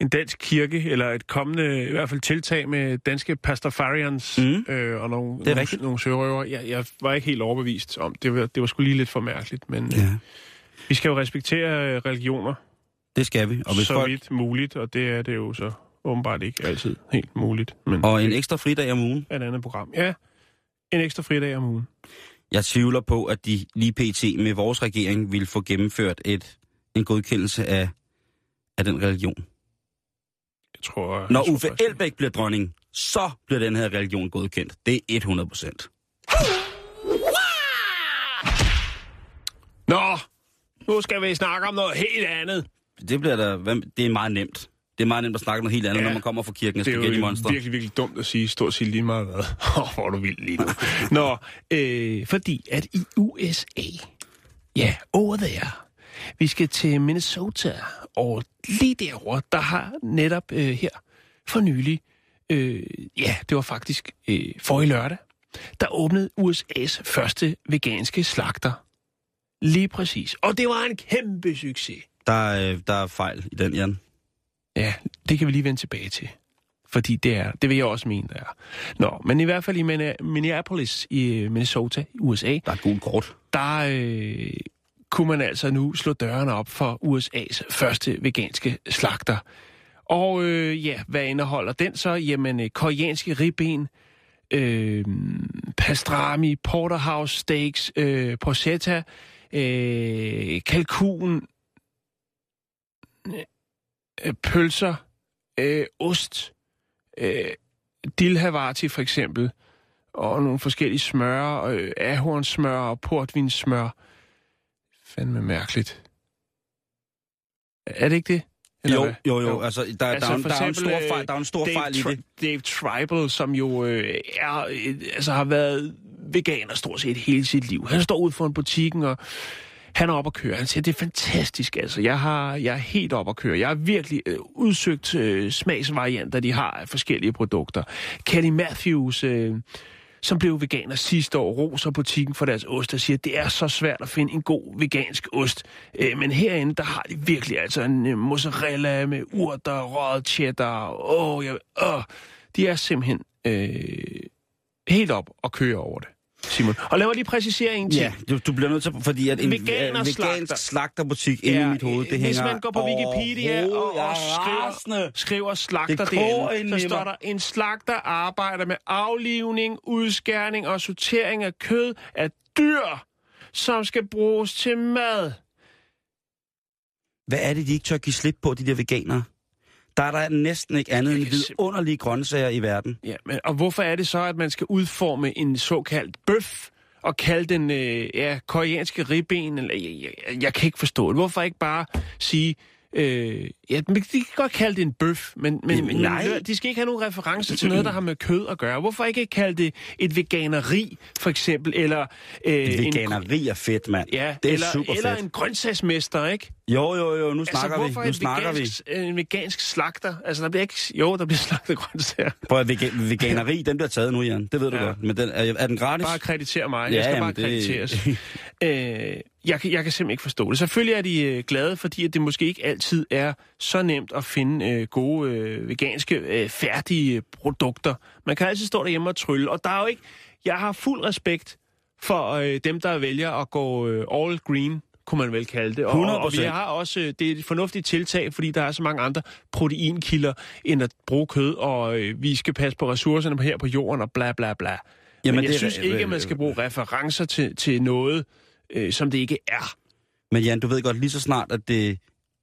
en dansk kirke, eller et kommende, i hvert fald tiltag med danske pastafarians
Mm.
øh, og nogle,
er
nogle,
rigtigt.
nogle sørøver. Jeg, jeg var ikke helt overbevist om, det var, det var sgu lige lidt for mærkeligt, men ja.
Ja,
vi skal jo respektere øh, religioner
det skal vi. Og, hvis
så
folk,
vidt muligt, og det er det jo så åbenbart ikke altid helt muligt. Men
og en ekstra fridag om ugen.
et andet program. Ja, en ekstra fridag om ugen.
Jeg tvivler på, at de lige pt. med vores regering vil få gennemført et, en godkendelse af, af den religion.
Jeg tror...
Når
jeg tror
Uffe
faktisk-
Elbæk bliver dronning, så bliver den her religion godkendt. Det er 100 procent.
Nå, nu skal vi snakke om noget helt andet.
Det bliver hvad- det er meget nemt. Det er meget nemt at snakke om noget helt andet,
Ja.
når man kommer fra kirken af
Det er
Spaghetti
jo
Monster.
virkelig, virkelig dumt at sige, stort set lige meget hvad. Åh, hvor er du vild lige nu. Nå, øh, fordi at i USA, ja, over there, vi skal til Minnesota, og lige derovre, der har netop øh, her for nylig, øh, ja, det var faktisk øh, for i lørdag, der åbnede USA's første veganske slagter. Lige præcis. Og det var en kæmpe succes.
Der, er, øh, der er fejl i den, Jan.
Ja, det kan vi lige vende tilbage til. Fordi det er, det vil jeg også mene, der er. Nå, men i hvert fald i Minne- Minneapolis i øh, Minnesota, i USA,
Der er et gult kort.
der øh, kunne man altså nu slå dørene op for USA's første veganske slagter. Og øh, ja, hvad indeholder den så? Jamen, øh, koreanske ribben, øh, pastrami, porterhouse steaks, øh, porchetta, øh, kalkun, øh, pølser, øh, ost, øh, dilhavati for eksempel, og nogle forskellige smør, øh, ahornsmør og portvinsmør. Fandme mærkeligt. Er det ikke det?
Jo,
hvad?
jo, jo. Altså, der, altså, der, er, en- der, er en
eksempel,
stor
øh,
fejl, der er en stor
Dave
fejl i det.
Dave Tribal, som jo øh, er, øh, altså har været veganer stort set hele sit liv. Han står ude foran butikken, og han er oppe at køre. Han siger, det er fantastisk, altså. Jeg, har, jeg er helt oppe at køre. Jeg har virkelig øh, udsøgt øh, smagsvarianter, de har af forskellige produkter. Kelly Matthews, øh, som blev veganer sidste år, roser butikken for deres ost og siger, at det er så svært at finde en god vegansk ost. Øh, men herinde, der har de virkelig altså en øh, mozzarella med urter, røget cheddar. Åh, jeg, åh. De er simpelthen øh, helt op og kører over det, Simon. Og lad mig lige præcisere en ting.
Ja, du, du bliver nødt til, fordi at en
Veganer slagter.
slagterbutik inde i mit hoved, det
Hvis
hænger
man går på Wikipedia og, og
er
skriver, skriver slagter
Det
derinde,
inde
så står der, en slagter arbejder med aflivning, udskærning og sortering af kød af dyr, som skal bruges til mad.
Hvad er det, de ikke tør give slip på, de der veganere? Der er der næsten ikke andet end vidunderlige grøntsager i verden.
Ja, men, og hvorfor er det så, at man skal udforme en såkaldt bøf og kalde den øh, ja, koreanske ribben? Eller, jeg, jeg, jeg kan ikke forstå det. Hvorfor ikke bare sige... Øh, ja, men de kan godt kalde det en bøf, men, men,
Jamen,
men
nej.
hør, de skal ikke have nogen reference til noget, der har med kød at gøre. Hvorfor ikke kalde det et veganeri, for eksempel? Eller, øh,
Et
en,
veganeri er fedt, mand.
ja,
det er
eller,
super
eller
fedt.
en grøntsagsmester, ikke?
Jo, jo, jo, nu snakker
altså,
vi. Nu
en
snakker vi.
vegansk, en vegansk slagter? Altså, der bliver ikke... Jo, der bliver slagtet grøntsager.
Prøv at vega- veganeri, den bliver taget nu, Jan. Det ved du
Ja.
godt. Men den, er, er den gratis?
Bare kreditere mig.
Ja,
jeg skal
jamen,
bare
det-
krediteres. øh, jeg, kan, jeg kan simpelthen ikke forstå det. Selvfølgelig er de øh, glade, fordi at det måske ikke altid er så nemt at finde øh, gode øh, veganske øh, færdige produkter. Man kan altid stå derhjemme og trylle, og der er jo ikke... Jeg har fuld respekt for øh, dem, der vælger at gå øh, all green, kunne man vel kalde det. Og, og, og vi
100%.
har også... Øh, det er et fornuftigt tiltag, fordi der er så mange andre proteinkilder, end at bruge kød, og øh, vi skal passe på ressourcerne her på jorden, og bla bla bla. Jamen, Men jeg
det
synes ikke, at man skal bruge referencer til, til noget, øh, som det ikke er.
Men Jan, du ved godt, lige så snart, at, det,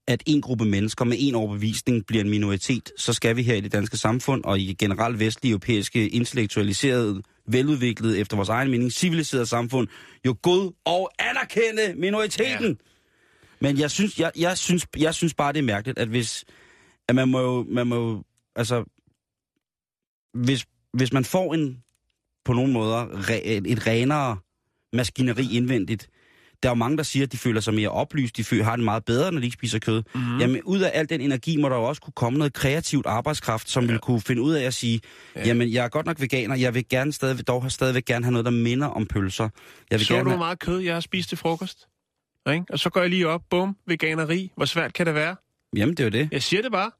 at en gruppe mennesker med en overbevisning bliver en minoritet, så skal vi her i det danske samfund og i generelt vestlige europæiske intellektualiserede, veludviklede, efter vores egen mening, civiliserede samfund, jo god og anerkende minoriteten. Ja. Men jeg synes, jeg, jeg, synes, jeg synes bare, det er mærkeligt, at hvis, at man må jo, man må jo, altså, hvis, hvis man får en, på nogle måder, re, et renere maskineri indvendigt, der er jo mange, der siger, at de føler sig mere oplyst, de føler, har det meget bedre, når de ikke spiser kød.
Mhm.
Mm. Jamen, ud af al den energi må der jo også kunne komme noget kreativt arbejdskraft, som ja. vil kunne finde ud af at sige, ja. jamen, jeg er godt nok veganer, jeg vil gerne stadig, dog stadigvæk gerne have noget, der minder om pølser. Jeg vil
Så
gerne
du, hvor meget kød jeg har spist til frokost? Ikke? Og så går jeg lige op, bum, veganeri. Hvor svært kan det være?
Jamen, det er jo det.
Jeg siger det bare.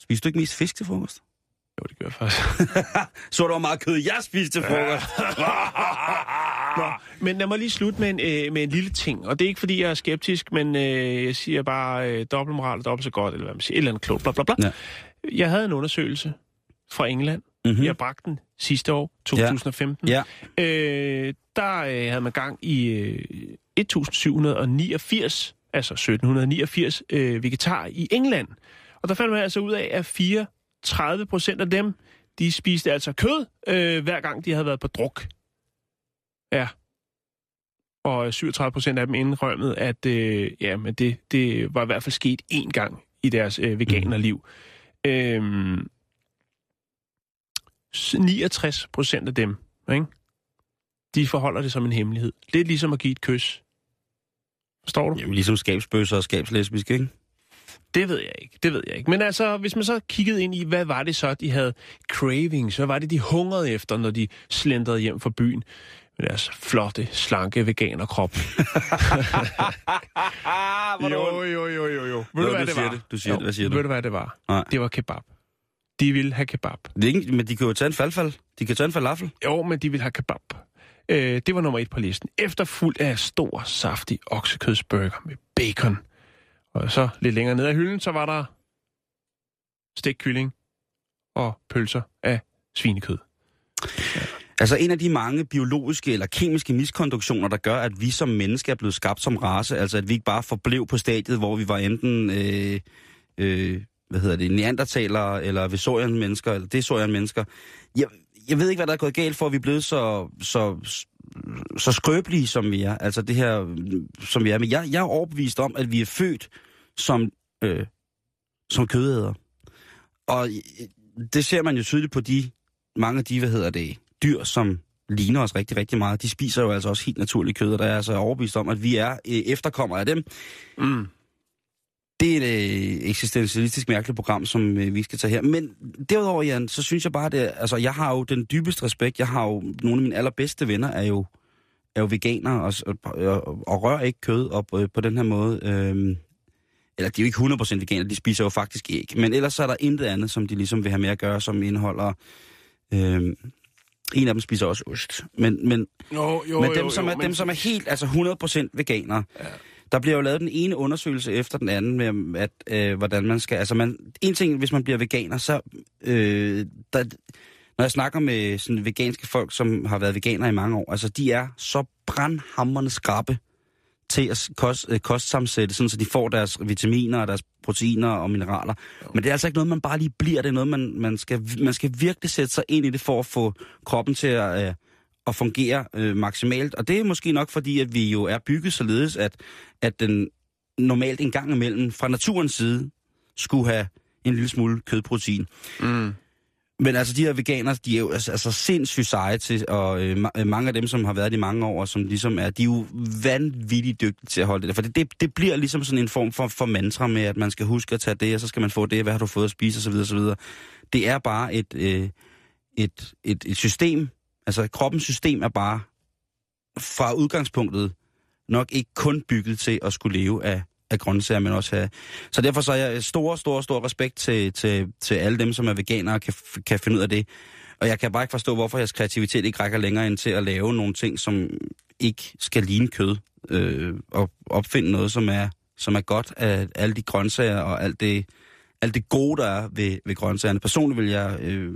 Spiser du ikke mest fisk til frokost?
Jo, det gør jeg faktisk.
Så du hvor meget kød, jeg spiste til frokost?
Nå, men lad mig lige slutte med en, øh, med en lille ting. Og det er ikke, fordi jeg er skeptisk, men øh, jeg siger bare øh, dobbeltmoral er dobbelt så godt, eller hvad man siger. Et eller andet klogt, bla bla bla.
Ja.
Jeg havde en undersøgelse fra England.
mm-hmm.
Jeg bragte den sidste år, 2015.
Ja.
Øh, der øh, havde man gang i øh, 1789, altså 1789 øh, vegetarer i England. Og der fandt man altså ud af, at 34 procent af dem, de spiste altså kød, øh, hver gang de havde været på druk. Ja. Og 37 procent af dem indrømmede, at øh, ja, men det, det var i hvert fald sket én gang i deres øh, veganerliv. Øhm, 69 procent af dem, ikke? de forholder det som en hemmelighed. Lidt ligesom at give et kys. Forstår du?
Jamen, ligesom skabsbøsser og skabslesbiske, ikke?
Det ved jeg ikke, det ved jeg ikke. Men altså, hvis man så kiggede ind i, hvad var det så, de havde cravings, hvad var det, de hungrede efter, når de slendrede hjem fra byen med deres flotte, slanke veganerkrop. jo, jo, jo, jo, jo. Ved du, hvad det var?
det. Du siger
jo,
det. Hvad siger du?
Ved du, hvad det var?
Nej.
Det var kebab. De ville have kebab.
Det er ikke, men de kan jo tage en falfald. De kan tage en falafel.
Jo, men de ville have kebab. Øh, det var nummer et på listen. Efterfuldt af stor, saftig oksekødsburger med bacon. Og så lidt længere ned ad hylden, så var der stegkylling og pølser af svinekød.
Altså en af de mange biologiske eller kemiske miskonduktioner, der gør, at vi som mennesker er blevet skabt som race, altså at vi ikke bare forblev på stadiet, hvor vi var enten, øh, øh, hvad hedder det, neandertalere, eller Vesorian-mennesker, eller Desorian-mennesker. Jeg, jeg ved ikke, hvad der er gået galt for, at vi er blevet så, så, så skrøbelige, som vi er. Altså det her, som vi er. Men jeg, jeg er overbevist om, at vi er født som, øh, som kødæder. Og øh, det ser man jo tydeligt på de, mange af de, hvad hedder det, dyr, som ligner os rigtig, rigtig meget. De spiser jo altså også helt naturligt kød, og der er altså overbevist om, at vi er øh, efterkommere af dem.
Mm.
det er et øh, eksistentialistisk mærkeligt program, som øh, vi skal tage her. Men derudover, Jan, så synes jeg bare, det, altså jeg har jo den dybeste respekt. Jeg har jo nogle af mine allerbedste venner er jo, er jo veganere og, og, og, og rører ikke kød op øh, på den her måde. Øh, eller de er jo ikke 100% veganer, de spiser jo faktisk æg. Men ellers så er der intet andet, som de ligesom vil have med at gøre, som indeholder... Øh, en af dem spiser også ost. Men, men,
Jo, jo,
men dem,
jo,
som
jo,
er, dem, som er helt, altså 100% veganere, ja. Der bliver jo lavet den ene undersøgelse efter den anden med, at, øh, hvordan man skal... Altså, man, en ting, hvis man bliver veganer, så... Øh, der, når jeg snakker med sådan veganske folk, som har været veganere i mange år, altså, de er så brandhammerne skrappe til at kost, øh, kostsammensætte, sådan, så de får deres vitaminer og deres proteiner og mineraler. Men det er altså ikke noget, man bare lige bliver. Det er noget, man, man, skal, man skal virkelig sætte sig ind i det, for at få kroppen til at, øh, at fungere øh, maksimalt. Og det er måske nok fordi, at vi jo er bygget således, at, at den normalt en gang imellem fra naturens side skulle have en lille smule kødprotein.
Mm.
Men altså, de her veganere, de er jo altså, altså sindssygt seje til, og øh, øh, mange af dem, som har været det i mange år, som ligesom er, de er jo vanvittigt dygtige til at holde det der. For det, det, det bliver ligesom sådan en form for, for mantra med, at man skal huske at tage det, og så skal man få det, hvad har du fået at spise, osv. osv. Det er bare et, øh, et, et, et system, altså kroppens system er bare fra udgangspunktet nok ikke kun bygget til at skulle leve af, af grøntsager, men også have... Så derfor så er jeg stor, stor, stor respekt til, til, til alle dem, som er veganere og kan, kan finde ud af det. Og jeg kan bare ikke forstå, hvorfor jeres kreativitet ikke rækker længere ind til at lave nogle ting, som ikke skal ligne kød. Øh, og opfinde noget, som er, som er godt af alle de grøntsager og alt det, alt det gode, der er ved, ved grøntsagerne. Personligt vil jeg øh,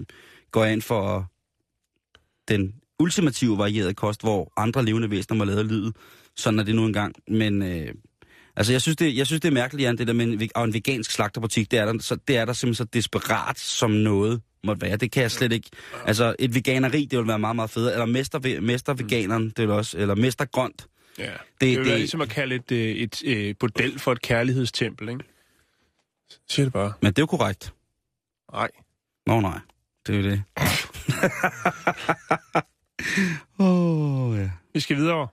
gå ind for den ultimative varierede kost, hvor andre levende væsener må lade livet. Sådan er det nu engang. Men øh, altså, jeg synes, det, jeg synes, det er mærkeligt, Jan, det der med en, og en vegansk slagterbutik, det er, der, så, det er der simpelthen så desperat, som noget måtte være. Det kan jeg slet ikke. Altså, et veganeri, det vil være meget, meget federe. Eller mester, mester veganeren, det vil også, eller mester grønt.
Ja. Det,
Det-
det det- ligesom at kalde et, øh, et, et bordel for et kærlighedstempel, ikke? Siger det bare.
Men det er jo korrekt.
Nej.
Nå nej, det er jo det. Åh, oh, ja.
Vi skal videre.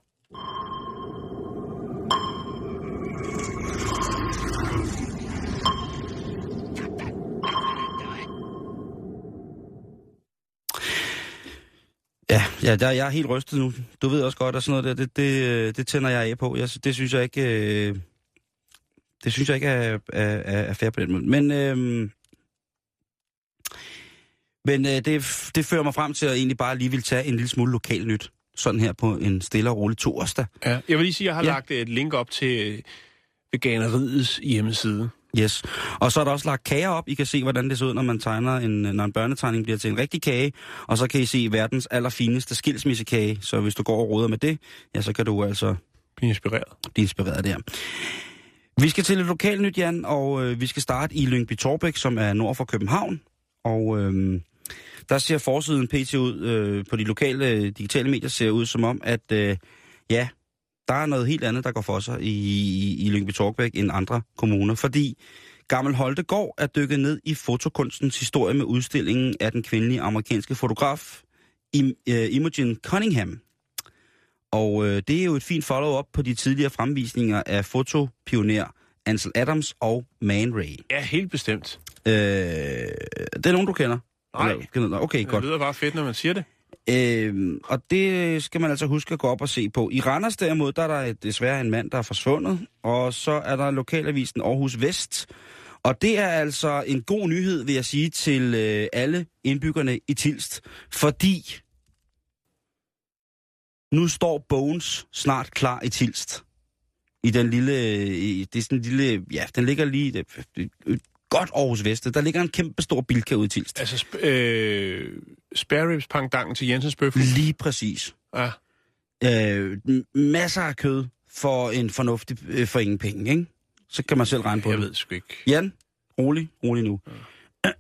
Ja, ja der, jeg er helt rystet nu. Du ved også godt, at sådan noget der, det, det, øh, det tænder jeg af på. Jeg, det synes jeg ikke, øh, det synes jeg ikke er, er, er er fair på den måde. Men, øh, men øh, det, det fører mig frem til at egentlig bare lige vil tage en lille smule lokal nyt. Sådan her på en stille og rolig torsdag.
Ja. Jeg vil lige sige, at jeg har
Ja.
lagt et link op til veganeriets hjemmeside.
Yes. Og så er der også lagt kager op. I kan se, hvordan det ser ud, når man tegner en, når en børnetegning bliver til en rigtig kage. Og så kan I se verdens allerfineste skilsmissekage. Så hvis du går og roder med det, ja, så kan du altså
Bliv inspireret.
blive inspireret der. Vi skal til et lokalt nyt, Jan, og øh, vi skal starte i Lyngby Torbæk, som er nord for København. Og øh, der ser forsiden pt. ud øh, på de lokale øh, digitale medier, ser ud som om, at øh, ja, der er noget helt andet, der går for sig i, i, i Lyngby Torbæk end andre kommuner. Fordi Gammel Holtegård er dykket ned i fotokunstens historie med udstillingen af den kvindelige amerikanske fotograf Im, øh, Imogen Cunningham. Og øh, det er jo et fint follow-up på de tidligere fremvisninger af fotopioner Ansel Adams og Man Ray.
Ja, helt bestemt.
Øh, det er nogen, du kender?
Nej.
Okay,
Det
godt.
lyder bare fedt, når man siger det.
Øh, og det skal man altså huske at gå op og se på. I Randers derimod, der er der desværre en mand, der er forsvundet. Og så er der lokalavisen Aarhus Vest. Og det er altså en god nyhed, vil jeg sige, til øh, alle indbyggerne i Tilst. Fordi nu står Bones snart klar i Tilst. I den lille, øh, i, det er sådan en lille, ja, den ligger lige det, godt Aarhus Vest. Der ligger en kæmpe stor bilka ude i Tilst.
Altså, sp- øh, spare ribs pangdangen til Jensens bøffel.
Lige præcis.
Ja.
øh, masser af kød for en fornuftig, øh, for ingen penge, ikke? Så kan man selv regne på
Jeg
det.
ved sgu ikke.
Jan, rolig, rolig nu.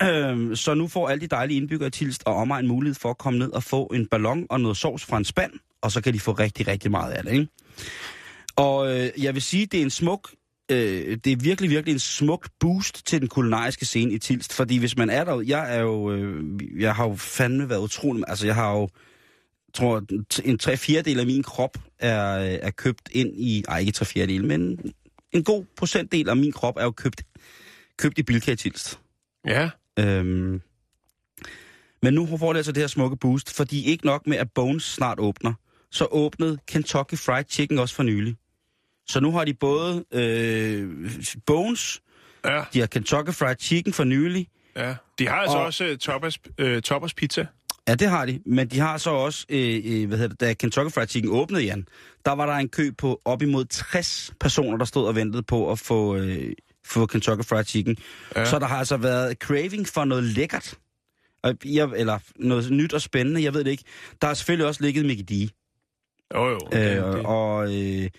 Ja. så nu får alle de dejlige indbyggere i Tilst og omegn mulighed for at komme ned og få en ballon og noget sovs fra en spand, og så kan de få rigtig, rigtig meget af det, ikke? Og øh, jeg vil sige, det er en smuk, øh, det er virkelig, virkelig en smuk boost til den kulinariske scene i Tilst, fordi hvis man er der, jeg er jo, øh, jeg har jo fandme været utrolig, altså jeg har jo, tror, en tre fjerdedel af min krop er, øh, er købt ind i, ej ikke tre fjerdedel, men en god procentdel af min krop er jo købt, købt i Bilka i Tilst.
Ja.
Øhm, men nu får det altså det her smukke boost, fordi ikke nok med, at Bones snart åbner, så åbnede Kentucky Fried Chicken også for nylig. Så nu har de både øh, Bones,
Ja,
de har Kentucky Fried Chicken for nylig,
ja. De har altså
Og-
også uh, Toppers, uh, Toppers Pizza.
Ja, det har de. Men de har så også, øh, øh, hvad hedder det, da Kentucky Fried Chicken åbnede, Jan, der var der en kø på op imod 60 personer, der stod og ventede på at få, øh, få Kentucky Fried Chicken.
Ja.
Så der har altså været craving for noget lækkert. Jeg, eller noget nyt og spændende, jeg ved det ikke. Der har selvfølgelig også ligget Mickey D.
Jo, jo.
Øh,
det, det.
og, øh,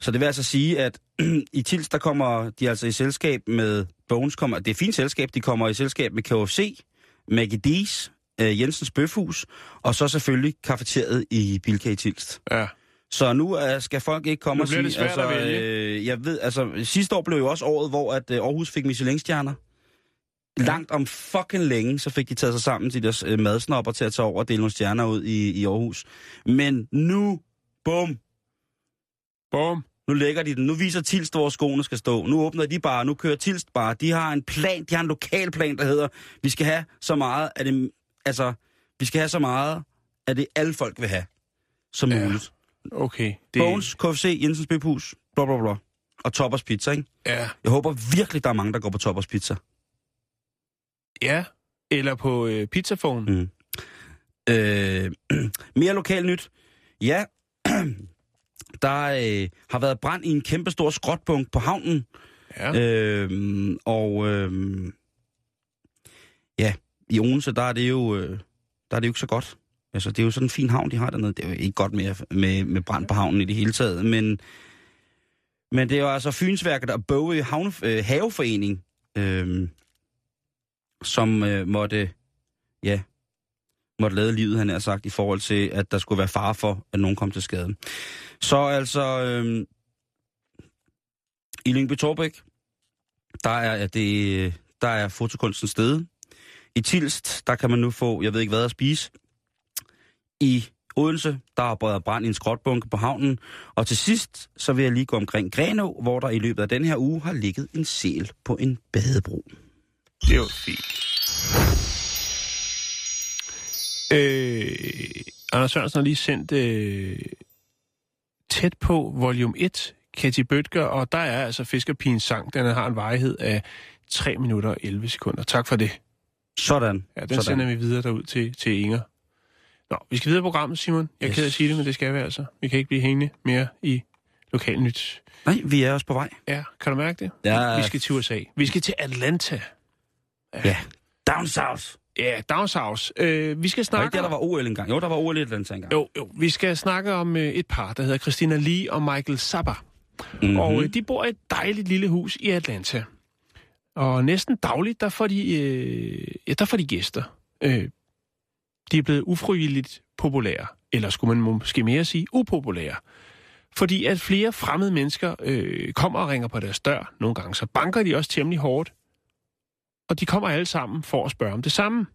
så det vil altså sige, at i Tils, der kommer de altså i selskab med Bones. Kommer, det er et fint selskab, de kommer i selskab med KFC, Maggie D's, øh, Jensens Bøfhus, og så selvfølgelig kafeteriet i Bilka i Tilst.
Ja.
Så nu øh, skal folk ikke komme og sige...
det svært
altså,
at vælge.
Øh, jeg ved, altså, sidste år blev jo også året, hvor at, øh, Aarhus fik Michelin-stjerner. Langt om fucking længe, så fik de taget sig sammen til deres øh, madsnopper til at tage over og dele nogle stjerner ud i, i Aarhus. Men nu, bum,
Bum.
Nu lægger de den. Nu viser Tilst, hvor skoene skal stå. Nu åbner de bare. Nu kører Tilst bare. De har en plan. De har en lokal plan, der hedder, vi skal have så meget af det... Altså, vi skal have så meget af det, alle folk vil have, som
Ja.
muligt.
Okay. Det.
Bones, KFC, Jensens Bøbhus, bla bla bla. Og Toppers Pizza, ikke?
Ja.
Jeg håber virkelig, der er mange, der går på Toppers Pizza.
Ja. Eller på øh, pizzaphone.
Mm. Øh, mere lokal nyt. Ja, der øh, har været brand i en kæmpe stor skrotbunk på havnen.
Ja.
Øh, og øh, ja, i Odense, der er det jo, øh, der er det jo ikke så godt. Altså, det er jo sådan en fin havn, de har dernede. Det er jo ikke godt med, med, med brand på havnen i det hele taget, men, men det er jo altså Fynsværket og Bogø Havne, øh, Haveforening, øh, som øh, måtte, ja, måtte lade livet, han har sagt, i forhold til, at der skulle være fare for, at nogen kom til skade. Så altså, øh, i Lyngby Torbæk, der er, det, der er fotokunsten sted. I Tilst, der kan man nu få, jeg ved ikke hvad at spise. I Odense, der er brød brand i en skrotbunke på havnen. Og til sidst, så vil jeg lige gå omkring Grenå, hvor der i løbet af den her uge har ligget en sel på en badebro.
Det er jo fint. Øh, Anders Sørensen har lige sendt øh, tæt på volume 1, Katy Bøtger, og der er altså Fiskerpigens sang. Den har en varighed af 3 minutter og 11 sekunder. Tak for det.
Sådan.
Ja, den
Sådan.
sender vi videre derud til, til Inger. Nå, vi skal videre i programmet, Simon. Jeg er
Yes.
ked af at sige det, men det skal vi altså. Vi kan ikke blive hængende mere i lokalnyt.
Nej, vi er også på vej.
Ja, kan du mærke det?
Ja.
Vi skal til USA. Vi skal til Atlanta.
Ja. Down South.
Ja, South. Øh, vi skal
Var
snakke
ikke der, der var OL engang? Jo, der var OL i Atlanta engang.
Jo, jo. Vi skal snakke om øh, et par, der hedder Christina Lee og Michael.
Mm-hmm.
Mm-hmm. Og øh, de bor i et dejligt lille hus i Atlanta. Og næsten dagligt, der får de, øh, ja, der får de gæster. Øh, de er blevet ufrivilligt populære. Eller skulle man måske mere sige upopulære. Fordi at flere fremmede mennesker øh, kommer og ringer på deres dør. Nogle gange så banker de også temmelig hårdt. Og de kommer alle sammen for at spørge om det samme.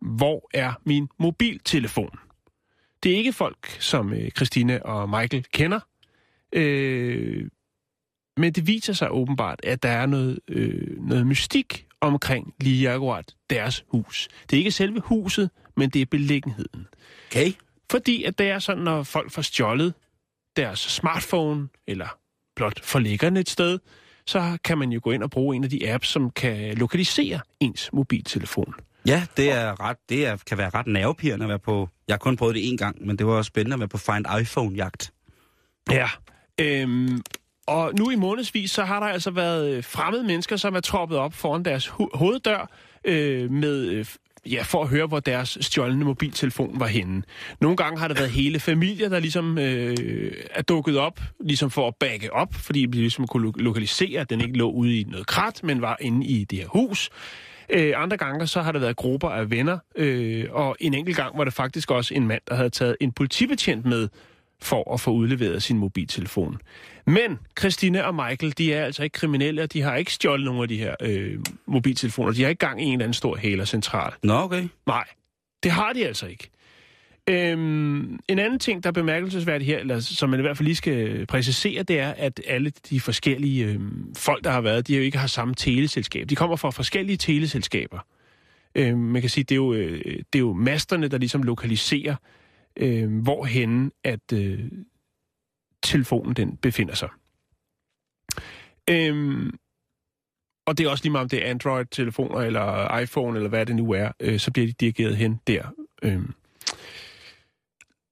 Hvor er min mobiltelefon? Det er ikke folk, som øh, Christine og Michael kender. Øh, men det viser sig åbenbart, at der er noget, øh, noget mystik omkring lige akkurat deres hus. Det er ikke selve huset, men det er beliggenheden.
Okay.
Fordi at det er sådan, når folk får stjålet deres smartphone, eller blot forlægger den et sted, så kan man jo gå ind og bruge en af de apps, som kan lokalisere ens mobiltelefon.
Ja, det er ret, det er, kan være ret nervepirrende at være på... Jeg har kun prøvet det en gang, men det var også spændende at være på Find iPhone-jagt.
Ja. Øhm, og nu i månedsvis, så har der altså været øh, fremmede mennesker, som er troppet op foran deres ho- hoveddør øh, med... Ja, for at høre, hvor deres stjålne mobiltelefon var henne. Nogle gange har det været hele familier, der ligesom øh, er dukket op, ligesom for at backe op, fordi de ligesom kunne lo- lokalisere, at den ikke lå ude i noget krat, men var inde i det her hus. Øh, andre gange så har der været grupper af venner, øh, og en enkelt gang var det faktisk også en mand, der havde taget en politibetjent med for at få udleveret sin mobiltelefon. Men Christine og Michael, de er altså ikke kriminelle, og de har ikke stjålet nogen af de her øh, mobiltelefoner. De har ikke gang i en eller anden stor hælercentral.
Nå, okay.
Nej, det har de altså ikke. Øhm, en anden ting, der er bemærkelsesværdigt her, eller som man i hvert fald lige skal præcisere, det er, at alle de forskellige øhm, folk, der har været, de jo ikke har samme teleselskab. De kommer fra forskellige teleselskaber. Øhm, man kan sige, det er jo, øh, det er jo masterne, der ligesom lokaliserer, øh, hvorhenne at øh, telefonen den befinder sig. Øhm, og det er også lige meget, om det er Android-telefoner eller iPhone, eller hvad det nu er, øh, så bliver de dirigeret hen der. Øhm.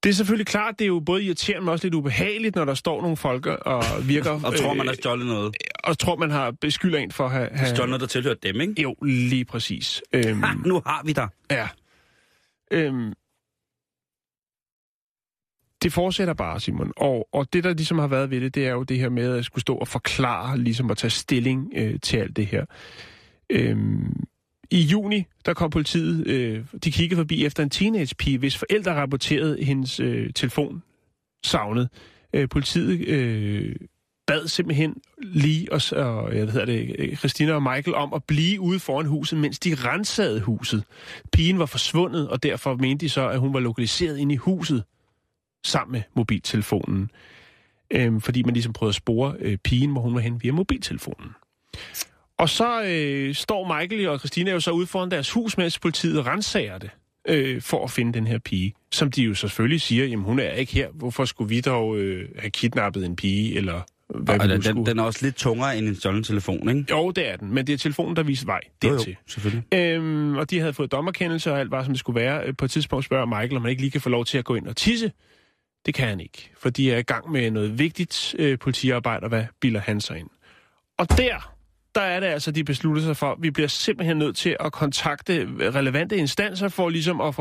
Det er selvfølgelig klart, det er jo både irriterende, men også lidt ubehageligt, når der står nogle folk og virker...
Og tror, man har
øh,
stjålet noget.
og tror, man har beskylder en for at have... have
Stjålet noget, der tilhører dem, ikke?
jo, lige præcis. Øhm,
Ha, nu har vi dig.
Ja. Øhm, det fortsætter bare, Simon. Og, og det, der ligesom har været ved det, det er jo det her med at skulle stå og forklare, ligesom at tage stilling øh, til alt det her. Øhm, I juni, der kom politiet, øh, de kiggede forbi efter en teenagepige, hvis forældre rapporterede hendes øh, telefon savnet. Øh, politiet øh, bad simpelthen lige og, og jeg hedder det, øh, Christina og Michael om at blive ude foran huset, mens de rensede huset. Pigen var forsvundet, og derfor mente de så, at hun var lokaliseret inde i huset sammen med mobiltelefonen. Øhm, fordi man ligesom prøvede at spore øh, pigen, hvor hun var hen via mobiltelefonen. Og så øh, står Michael og Christina jo så ude foran deres hus, mens politiet rensager det øh, for at finde den her pige. Som de jo selvfølgelig siger, jamen hun er ikke her. Hvorfor skulle vi dog øh, have kidnappet en pige, eller hvad
Og den,
skulle?
den er også lidt tungere end en stjålen telefon, ikke?
Jo, det er den, men det er telefonen, der viser vej
Jo, jo,
dertil.
selvfølgelig.
Øhm, og de havde fået dommerkendelse, og alt var, som det skulle være. Øh, På et tidspunkt spørger Michael, om han ikke lige kan få lov til at gå ind og tisse. Det kan han ikke, for de er i gang med noget vigtigt øh, politiarbejde, og hvad bilder han sig ind. Og der, der er det altså, de beslutter sig for, at vi bliver simpelthen nødt til at kontakte relevante instanser for ligesom at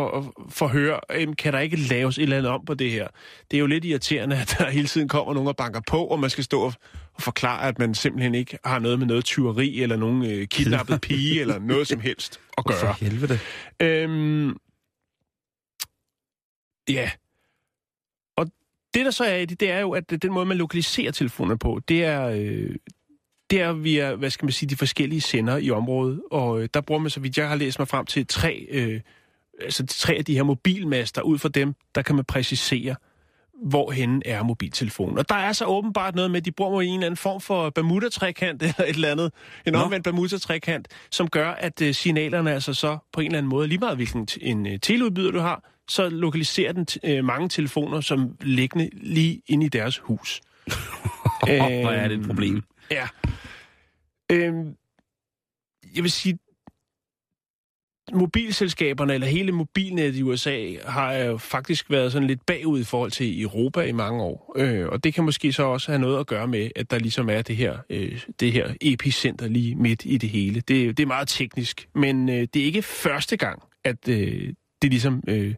forhøre, øh, kan der ikke laves et eller andet om på det her. Det er jo lidt irriterende, at der hele tiden kommer nogen og banker på, og man skal stå og og forklare, at man simpelthen ikke har noget med noget tyveri, eller nogen øh, kidnappet pige, eller noget som helst at gøre.
For helvede.
Øhm, ja. Det, der så er i det, det er jo, at den måde, man lokaliserer telefoner på, det er, øh, det er via, hvad skal man sige, de forskellige sender i området. Og øh, der bruger man, så vidt jeg har læst mig frem til, tre, øh, altså tre af de her mobilmaster. Ud fra dem, der kan man præcisere, hvorhen er mobiltelefonen. Og der er så åbenbart noget med, at de bruger en eller anden form for Bermuda-trekant eller et eller andet, en
Nå.
omvendt Bermuda-trekant, som gør, at øh, signalerne altså så på en eller anden måde, lige meget hvilken en øh, teleudbyder du har, så lokaliserer den øh, mange telefoner, som liggende lige inde i deres hus.
Hvor er det et problem.
Ja. Øhm, jeg vil sige, mobilselskaberne, eller hele mobilnettet i USA, har jo faktisk været sådan lidt bagud i forhold til Europa i mange år. Øh, og det kan måske så også have noget at gøre med, at der ligesom er det her, øh, det her epicenter lige midt i det hele. Det, det er meget teknisk, men øh, det er ikke første gang, at øh, det ligesom øh,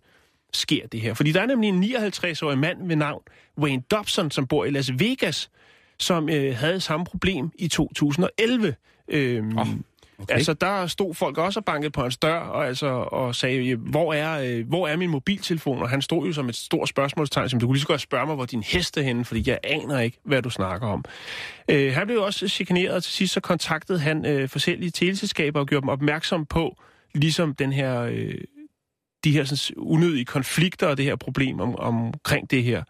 sker det her. Fordi der er nemlig en 59-årig mand ved navn Wayne Dobson, som bor i Las Vegas, som øh, havde samme problem i 2011. Øhm, oh,
okay.
Altså, der stod folk også og bankede på hans dør og, altså, og sagde, hvor er, øh, hvor er min mobiltelefon? Og han stod jo som et stort spørgsmålstegn, som du kunne lige så godt spørge mig, hvor din hest er henne, fordi jeg aner ikke, hvad du snakker om. Øh, han blev også chikaneret, og til sidst så kontaktede han øh, forskellige teleselskaber og gjorde dem opmærksom på, ligesom den her, øh, de her sådan, unødige konflikter og det her problem om, omkring det her.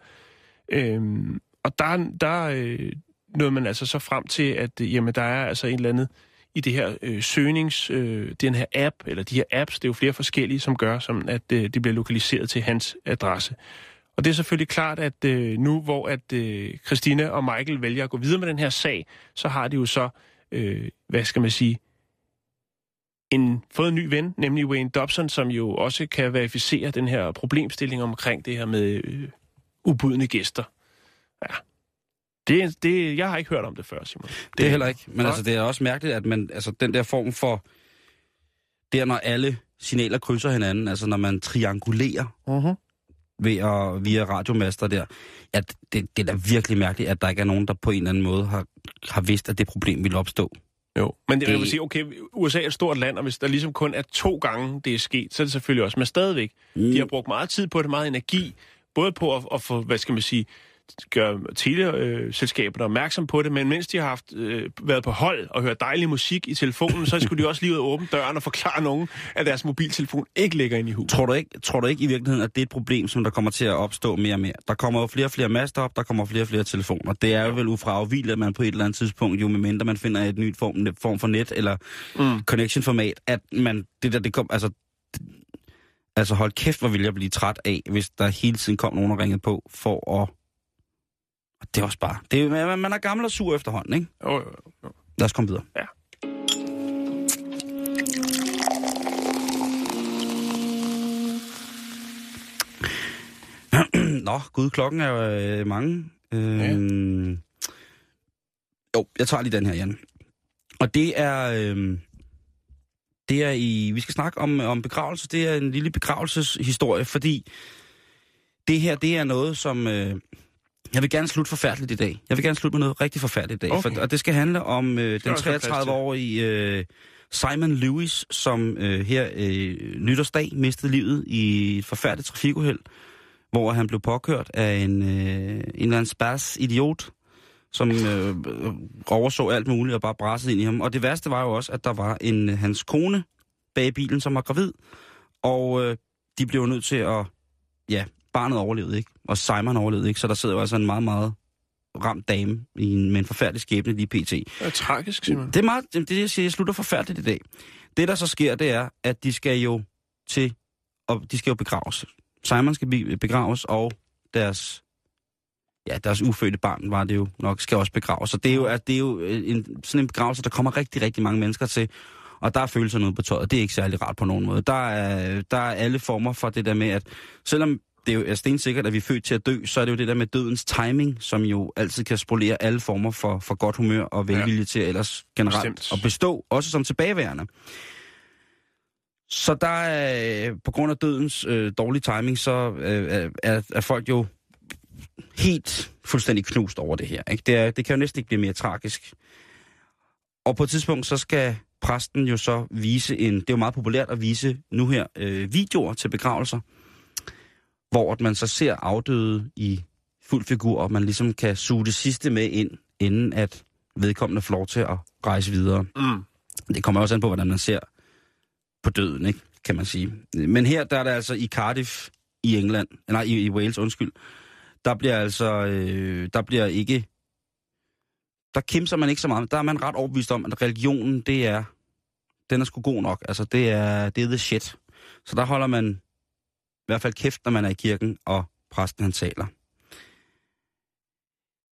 Øhm, og der, der øh, nåede man altså så frem til, at øh, jamen, der er altså en eller anden i det her øh, søgnings, øh, den her app, eller de her apps, det er jo flere forskellige, som gør, som at øh, det bliver lokaliseret til hans adresse. Og det er selvfølgelig klart, at øh, nu hvor at øh, Christina og Michael vælger at gå videre med den her sag, så har de jo så, øh, hvad skal man sige, en, fået en ny ven, nemlig Wayne Dobson, som jo også kan verificere den her problemstilling omkring det her med øh, ubudne gæster. Ja. Det, det, jeg har ikke hørt om det før, Simon.
Det er heller ikke. Men altså, det er også mærkeligt, at man, altså, den der form for... Der, når alle signaler krydser hinanden, altså når man triangulerer
Uh-huh.
ved at, via radiomaster der, at det, det er da virkelig mærkeligt, at der ikke er nogen, der på en eller anden måde har, har vidst, at det problem ville opstå.
Jo, men det, jeg vil
Det-
sige, okay, USA er et stort land, og hvis der ligesom kun er to gange, det er sket, så er det selvfølgelig også, men stadigvæk,
Mm.
de har brugt meget tid på det, meget energi, både på at, at få, hvad skal man sige, gør teleselskaberne opmærksom på det, men mens de har haft, øh, været på hold og hørt dejlig musik i telefonen, så skulle de også lige ud og åbne døren og forklare nogen, at deres mobiltelefon ikke ligger inde i huset.
Tror du, ikke, tror du ikke i virkeligheden, at det er et problem, som der kommer til at opstå mere og mere? Der kommer jo flere og flere master op, der kommer flere og flere telefoner. Det er jo vel ufravigeligt, at man på et eller andet tidspunkt, jo medmindre man finder et nyt form, form for net eller mm. connection-format, at man, det der, det kom, altså, altså hold kæft, hvor vil jeg blive træt af, hvis der hele tiden kom nogen og ringede på for at... Det er også bare... Det er, man- er gammel og sur efterhånden, ikke?
Jo, jo, jo.
Lad os komme videre.
Ja.
Nå, gud, klokken er øh, mange. Øh, ja. Jo, jeg tager lige den her, Jan. Og det er... Øh, det er i... Vi skal snakke om, om begravelse. Det er en lille begravelseshistorie, fordi det her, det er noget, som... Øh, jeg vil gerne slutte forfærdeligt i dag. Jeg vil gerne slutte med noget rigtig forfærdeligt i dag.
Okay.
For, og det skal handle om øh, den
også være plads til.
33-årige øh, Simon Lewis, som øh, her øh, nytårsdag mistede livet i et forfærdeligt trafikuheld, hvor han blev påkørt af en, øh, en eller anden spas idiot, som øh, overså alt muligt og bare brassede ind i ham. Og det værste var jo også, at der var en øh, hans kone bag bilen, som var gravid, og øh, de blev nødt til at... Ja, barnet overlevede ikke, og Simon overlevede ikke, så der sidder jo altså en meget, meget ramt dame i en, med en forfærdelig skæbne lige pt.
Det er tragisk, Simon.
Det er meget, det, det jeg siger, jeg slutter forfærdeligt i dag. Det, der så sker, det er, at de skal jo til, og de skal jo begraves. Simon skal be- begraves, og deres, ja, deres ufødte barn var det jo nok, skal også begraves. Så det er jo, at det er jo øh, en, sådan en begravelse, der kommer rigtig, rigtig mange mennesker til, og der er følelser noget på tøjet. Det er ikke særlig rart på nogen måde. Der er, der er alle former for det der med, at selvom det er jo er stensikkert, at vi er født til at dø, så er det jo det der med dødens timing, som jo altid kan spolere alle former for, for godt humør og velvilje ja. til ellers generelt
Bestemt.
at bestå, også som tilbageværende. Så der er, øh, på grund af dødens øh, dårlige timing, så øh, er, er folk jo helt fuldstændig knust over det her. Ikke? Det, er, det kan jo næsten ikke blive mere tragisk. Og på et tidspunkt, så skal præsten jo så vise en... Det er jo meget populært at vise nu her øh, videoer til begravelser, hvor at man så ser afdøde i fuld figur, og man ligesom kan suge det sidste med ind, inden at vedkommende får lov til at rejse videre.
Mm.
Det kommer også an på, hvordan man ser på døden, ikke? kan man sige. Men her der er det altså i Cardiff i England, nej, i, i Wales, undskyld, der bliver altså, øh, der bliver ikke, der kimser man ikke så meget. Der er man ret overbevist om, at religionen, det er, den er sgu god nok. Altså, det er, det er the shit. Så der holder man i hvert fald kæft, når man er i kirken, og præsten han taler.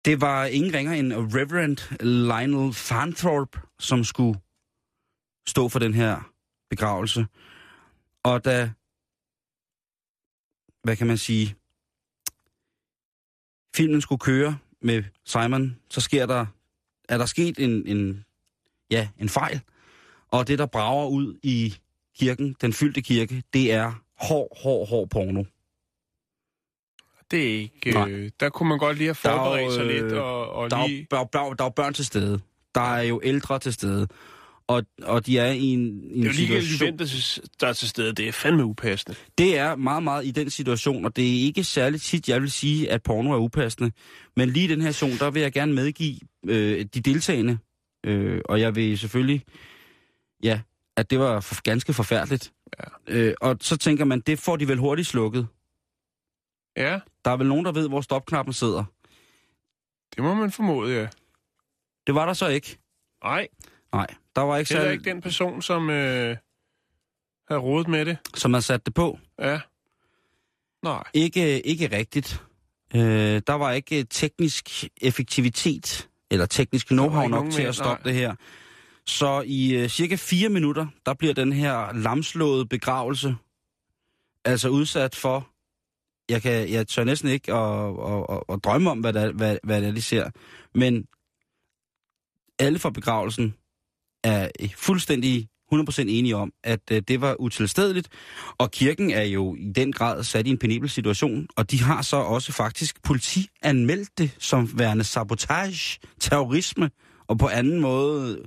Det var ingen ringer end Reverend Lionel Farnthorpe, som skulle stå for den her begravelse. Og da, hvad kan man sige, filmen skulle køre med Simon, så sker der, er der sket en, en, ja, en fejl. Og det, der brager ud i kirken, den fyldte kirke, det er hård, hård, hård porno.
Det er ikke...
Nej.
Øh, der kunne man godt lige have
Der er
forberedt sig
øh,
lidt og, og
Der er,
lige...
jo, der, er, jo- der er børn til stede. Der er jo ældre til stede. Og, og de er i en, i
Det
en
er jo
situation...
Juventus, der er til stede. Det er fandme upassende.
Det er meget, meget i den situation, og det er ikke særligt tit, jeg vil sige, at porno er upassende. Men lige i den her situation, der vil jeg gerne medgive øh, de deltagende, øh, og jeg vil selvfølgelig, ja, at det var for, ganske forfærdeligt.
Ja.
Øh, og så tænker man, det får de vel hurtigt slukket.
Ja,
Der er vel nogen, der ved, hvor stopknappen sidder.
det må man formode, ja.
Det var der så ikke.
Nej,
Nej, der var ikke
det er
særlig,
ikke den person, som øh, har rodet med det.
som havde sat det på.
Ja. Nej.
Ikke, ikke rigtigt. Øh, der var ikke teknisk effektivitet, eller teknisk know-how nok til at stoppe
nej.
det her. Så i øh, cirka fire minutter, der bliver den her lamslåede begravelse altså udsat for, jeg, kan, jeg tør næsten ikke at, at, at, at drømme om, hvad, der, hvad, hvad det er, de ser, men alle fra begravelsen er fuldstændig 100% enige om, at øh, det var utilstedeligt, og kirken er jo i den grad sat i en penibel situation, og de har så også faktisk politianmeldt det som værende sabotage, terrorisme, og på anden måde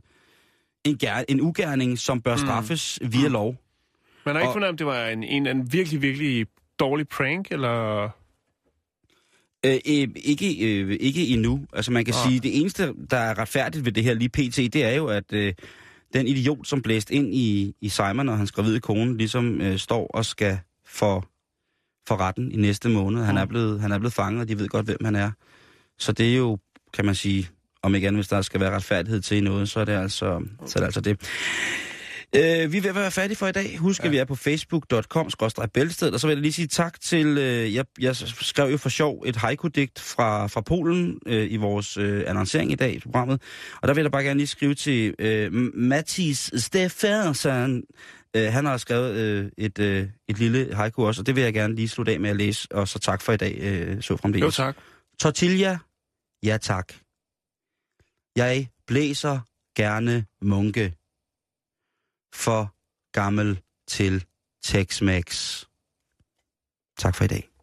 en, ger- en ugerning, som bør straffes mm. via lov.
Man har ikke
Og-
fundet, om det var en, en, en virkelig, virkelig dårlig prank, eller...
Øh, øh, ikke, øh, ikke endnu. Altså man kan
Nå.
ah. sige, det eneste, der er retfærdigt ved det her lige pt, det er jo, at øh, den idiot, som blæste ind i, i Simon og hans gravide kone, ligesom øh, står og skal for, for retten i næste måned. Han,
Mm.
er blevet, han er blevet fanget, og de ved godt, hvem han er. Så det er jo, kan man sige, om ikke andet, hvis der skal være retfærdighed til noget, så er det altså, så er det, altså det. Øh, vi er ved at være færdige for i dag. Husk, ja. at vi er på facebook.com bæltested, og så vil jeg lige sige tak til, øh, jeg, jeg skrev jo for sjov et haiku-digt fra, fra Polen øh, i vores øh, annoncering i dag i programmet, og der vil jeg bare gerne lige skrive til øh, Mathis Stefansson. Øh, han har skrevet øh, et, øh, et lille haiku også, og det vil jeg gerne lige slutte af med at læse, og så tak for i dag, øh, så fremdeles.
Jo, tak.
Tortilla, ja tak. Jeg blæser gerne munke. For gammel til Tex-Mex. Tak for i dag.